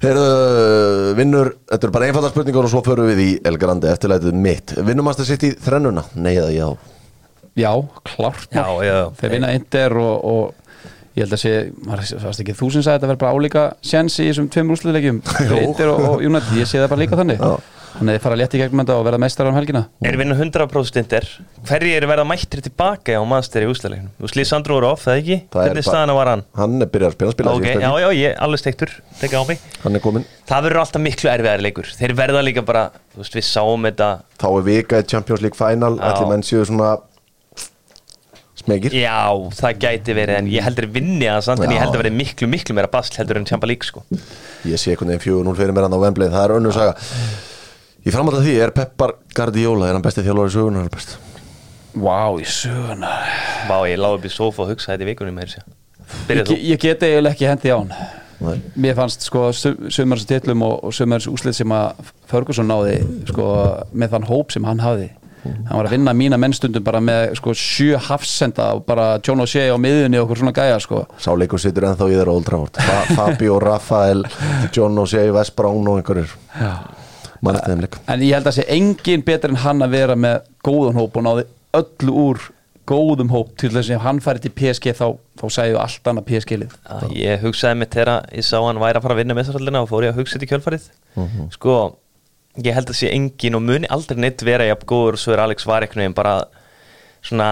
Heyrðu, vinnur, þetta er bara einfalda spurningar og svo förum við í El Grande eftirlætið mitt. Vinnumast að sitja í þrennuna, nei eða já Já, klárt Já, já. Þeir vinna Inder og, og ég held að sé, maður varst ekki þú sem sagði að þetta verður bara álíka sjens í þessum tveim úrsluðleikjum Inder og, og United, ég sé það bara líka þannig. Já. Þannig að þið fara létt í gegnum þetta og verða meistar á helgina. Er vinna 100% indir Hverji er verða mættir tilbaka á maður í úsleikinu? Þú slýð Sandro off, eða ekki? Það er Hvernig staðana var hann? Hann er byrjað að spila, spila Ok, síðasta já, já, ég alveg steiktur. Tekka á mig. Hann er komin Það verður alltaf miklu erfiðar leikur. Þeir verða líka bara, þú veist, við sáum þetta. Þá er vika í Champions League Final. Allir menn séu svona smegir Já, það gæti verið En ég heldur vinni að samt En ég heldur verið miklu, miklu meira basl heldur en Champa League, sko. Ég sé einhvern veginn 4-0 fyrir mér hann á Wembley. Það er önnur saga Í framhald af því er Peppar Guardiola Er hann besti þjálfari sögunar er best? Vá, í söguna. Vá, ég lág upp í sofa og hugsaði þetta í vikunum Ég, ég get eiginlega ekki hendi á hann Nei. Mér fannst sko sömurins titlum og, og sömurins úslið sem að Ferguson náði sko með þann hóp sem hann hafði. Hann var að vinna mína mennstundum bara með sko sjö hafsenda og bara John O'Shea á miðunni og okkur svona gæja sko. Sá leikur situr ennþá í þeirra Old Trafford. Fa Fabio, Rafael, John O'Shea, Wes Brown og þeim leik en ég held að sé engin betur en hann að vera með góðan hóp og náði öllu úr góðum hóp til þess að hann færi til PSG þá, þá sæðu allt annað PSG lið Já, Ég hugsaði mig þegar ég sá hann væri að fara að vinna meðsarallina og fór ég að hugsa þetta í kjölfarið. Sko, ég held að sé engin og muni aldrei neitt vera jafn góður og svo er Alex var einhvern veginn bara svona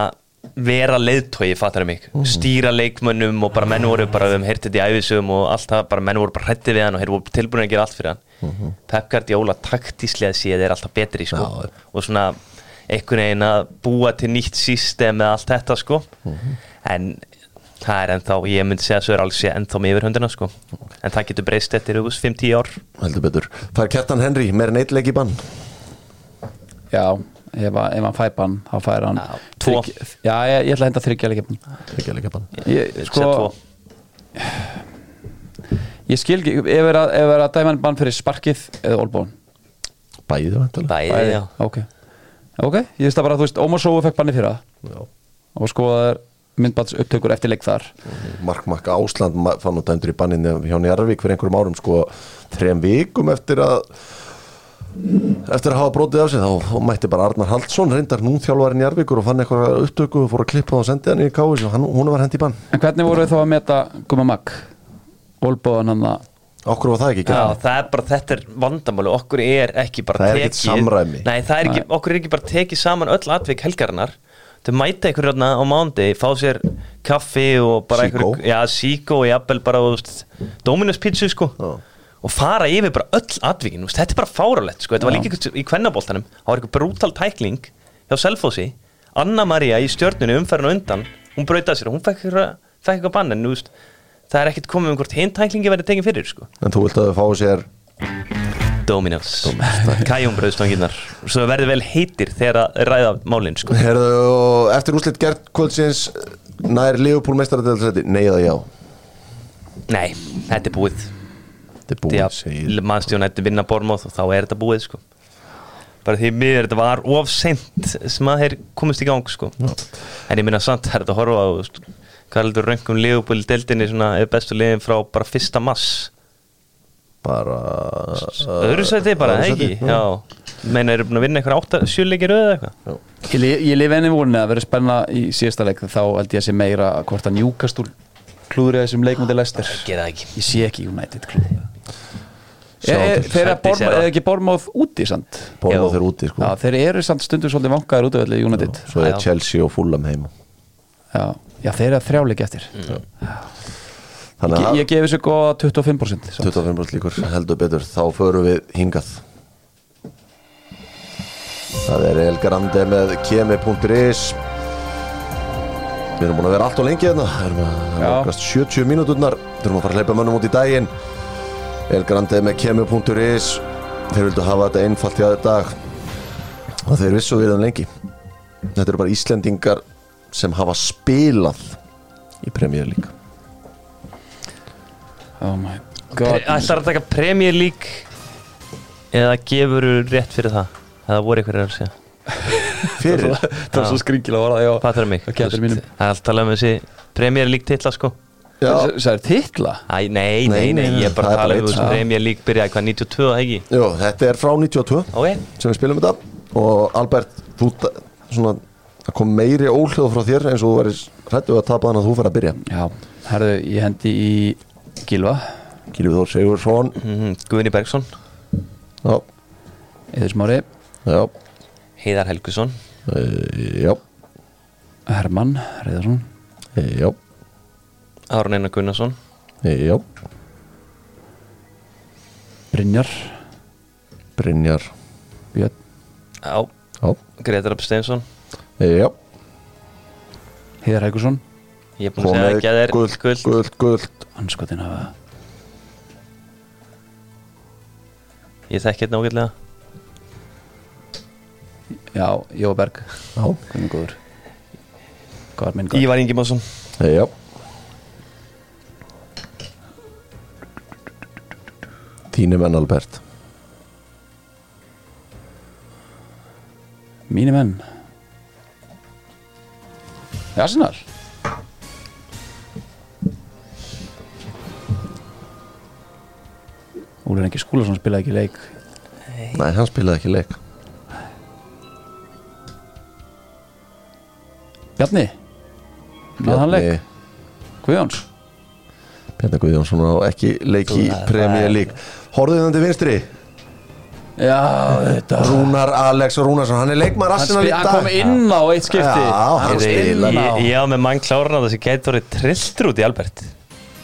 vera leiðtói, fattar mig. Stýra leikmönnum og bara menn voru bara við um heyrtið í æfisum og allt það bara menn voru bara hrættið við hann og þeir voru tilbúin að gera allt fyrir hann Pep Guardiola taktíslega séð er alltaf betri sko. Já. og svona einhvern veginn að búa til nýtt system með allt þetta sko en það er ennþá, ég myndi segja að Sör alls sé ennþá með yfir höndina sko en það getur breyst eftir 5-10 ár Heldur betur Fær Kjartan Henry meir en eitt leik í bann Já, ef, að- ef hann fær bann þá fær hann Já, tvo. þrygg- Já, ég, ég ætla að henda þryggja leikja bann Ekki leik í bann ég, Set sko. Ég skil ekki ef er að, ef er að dæma bann fyrir sparkið eða olbón Bæði vantilega bæði, já. ok, ok, ég veist það bara að þú veist Ómar Sóu fekk banni fyrir það. Já. og sko það er myndbats upptökur eftir leik þar. Mark Mark Ásland fann nú dæmdur í banninu hjá Njarvík fyrir einhverjum árum sko þrem vikum eftir að eftir að hafa brotið af sig þá, mætti bara Arnar Haldsson reyndar nú þjálfari Njarvíkur og fann eitthvað upptöku og fór að klippa það og sendi hann í káis og hann, hún var hendi í bann. En hvernig voru þið þá að meta Guma Mag olbóðan hann að Okkur var það ekki Já, gæt það er bara, þetta er vandamáli okkur er ekki bara Það er ekkert samræmi. Nei, það er ekki, okkur er ekki bara tekið saman öll atvik helgarinnar. Þau mæta ykkur hérna á mándi fá sér kaffi og bara Síkó. ykkur, já, síkó og jafnvel bara Dominus pizza sko. Já. og fara yfir bara öll veist, þetta er bara fáralegt sko, þetta var líka ykkur í kvennaboltanum, það var ykkur brútal tækling hjá Selfossi, Anna Maria í stjörnunni umferðin á undan, hún brautaði sér og hún fekk eitthvað, fekk eitthvað bann en þú veist, það er ekkert komið um hvort hinn tæklingi verið tekið fyrir sko. En þú vilt að þau fá sér Dominos. Kajumbröðstangirnar Svo verður vel heitir þegar að ræða málinn sko. Herðu, og eftir úslit gert kvöldsins nær Leopold meistaradelsæti Nei eða já? Nei, þetta er búið. Þetta er búið, mannstjón þetta vinna Bormóð og þá er þetta búið sko. Bara því miður þetta var of seint sem að þeir komist í gang sko. En ég minna samt það er þetta að horfa á hvað heldur röngum Leopold deildinni svona er bestu liðin frá bara fyrsta mass bara Öðru sæti bara, öðru ekki? sæti, Já. Meina, eru búin að vinna eitthvað átta, sjöleikir eða eitthvað? Ég, ég lifi enni vunni að vera spenna í síðasta leik þá held ég að sé meira hvort að njúkast úr klúðrið þessum leikmundi ekki. Ég sé ekki United Sjáum Er- til. Þeir eru er er ekki Bormóð úti samt? Bormóð Jú. þeir úti sko. Já, þeir eru samt stundum svolítið vankaður út af öllu United. Svo er. Chelsea og Fulham heima. Já, já þeir eru þrjáleik eftir. Þannig Ég, að ég gefi þessu góða 25% samt. 25% líkur heldur betur. Þá förum við hingað. Það er El Grande með kemi.is Við erum búin að vera allt og lengi hérna. Það erum að Já. nálgast 70 mínúturnar. Þurfum að fara að hleypa mönnum út í daginn. El Grande með kemi.is Þeir vildu hafa þetta einfalt hjá þetta og þeir vissu við þeim lengi. Þetta eru bara Íslendingar sem hafa spilað í Premier League. Oh my god. Ætlar að taka Premier League eða gefur rétt fyrir það? Eða voru ykkur að segja? Fyrir Það var svo skringilega var það, já. Hvað þarf mig? Það. Það er alltaf um þessi Premier League titla sko. Já, Það er titla? Æ, nei, nei, Nei, ég er bara það að tala um þessi. Premier League byrjaði hvað 92, það ekki? Jú, þetta er frá 92 Ok, sem við spilum þetta. Og Albert, þú svona það kom meiri óhljóð frá þér eins og þú verðis hrættu að tapa þannig að þú fer að byrja. Já, herðu, ég hendi í Gilva Gilvið Þór Sigursson mm Guðni Bergson Já, Eður Smári. Já, Heiðar Helgusson e, já, Hermann Reyðarsson e, já, Aron Einar Gunnarsson. E, já. Brynjar. Brynjar. Björn. Já, Já, Gretar Rapp Steinsson e, já. Heiðar Hækursson Ég er búin að segja ekki að þeir guld, guld guld, guld Anskotin hafa Ég þekki þetta nákvæmlega. Já, Jóberg Já, Hvernig góður. Góðar minn góður. Ívar Ingimarsson. E, já. Þínu menn Albert. Mínir menn Arsenal? Úlur Engi Skúlason spilaði ekki leik. Nei, hann spilaði ekki leik. Bjarni? Náði hann leik? Bjarni- Guðjóns? Bjarni Guðjónsson á ekki leik í þið til vinstri Já, þetta Rúnar Alex Rúnarsson, hann er leikmaður Hann, Arsenal spil, hann kom inn á eitt skipti Já, hann Hann kom spilaði. inn á Ég, ég á með mann kláran að þessi gæti orðið trilltur út í Albert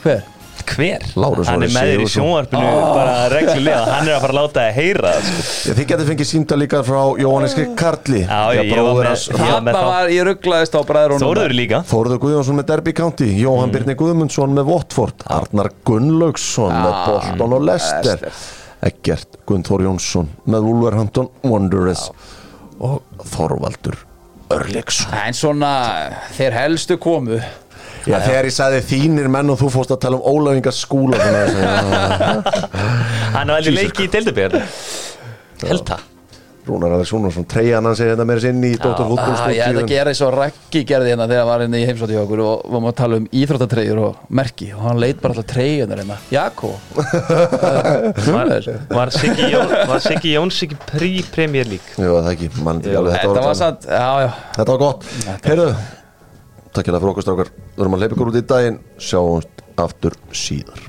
Hver? Hver? Lárus Hann er Orri með þér í Sigurðsson. sjónvarpinu bara reglulega Hann er að fara að láta það heyra það, sko. Já, Þið getur fengið símta líka frá Jóhannes Karli Já, að ég var bróðir með- hans- ég var með Þarna þá. var, ég rugglaðist á bræður Þóruður líka Þórður Guðjónsson með Derby County Jóhann Birni Guðmundsson með Watford Arnar Gunnlaugsson með Bolton og Leicester Eggert Gunnþór Jónsson með Wolverhampton Wanderers og Þorvaldur Örleksson En svona, þeir helstu komu. Já, þegar ég sagði þínir menn og þú fórst að tala um ólafingar skúla þannig að segja, Hann var alveg leiki í deildabíðar Held það Rúnar Alex Rúnarsson treyjan hann segir þetta meira sinn í Dóttar ah, Ég ætla að gera eins og Raggi gerði hérna þegar hann var hérna í heimsóti hjá okkur og varum að tala um íþróttatreyjur og merki og hann leit bara alltaf treyjunar hérna. Jakko Var, Siggi Jón, var Siggi prí-Premier League? Jú, það ekki, mann ekki alveg Þetta var já Þetta var gott. Heyrðu, takk hérna fyrir okkur strákar. Við erum að hleypa ykkur út í daginn. Sjáumst aftur síðar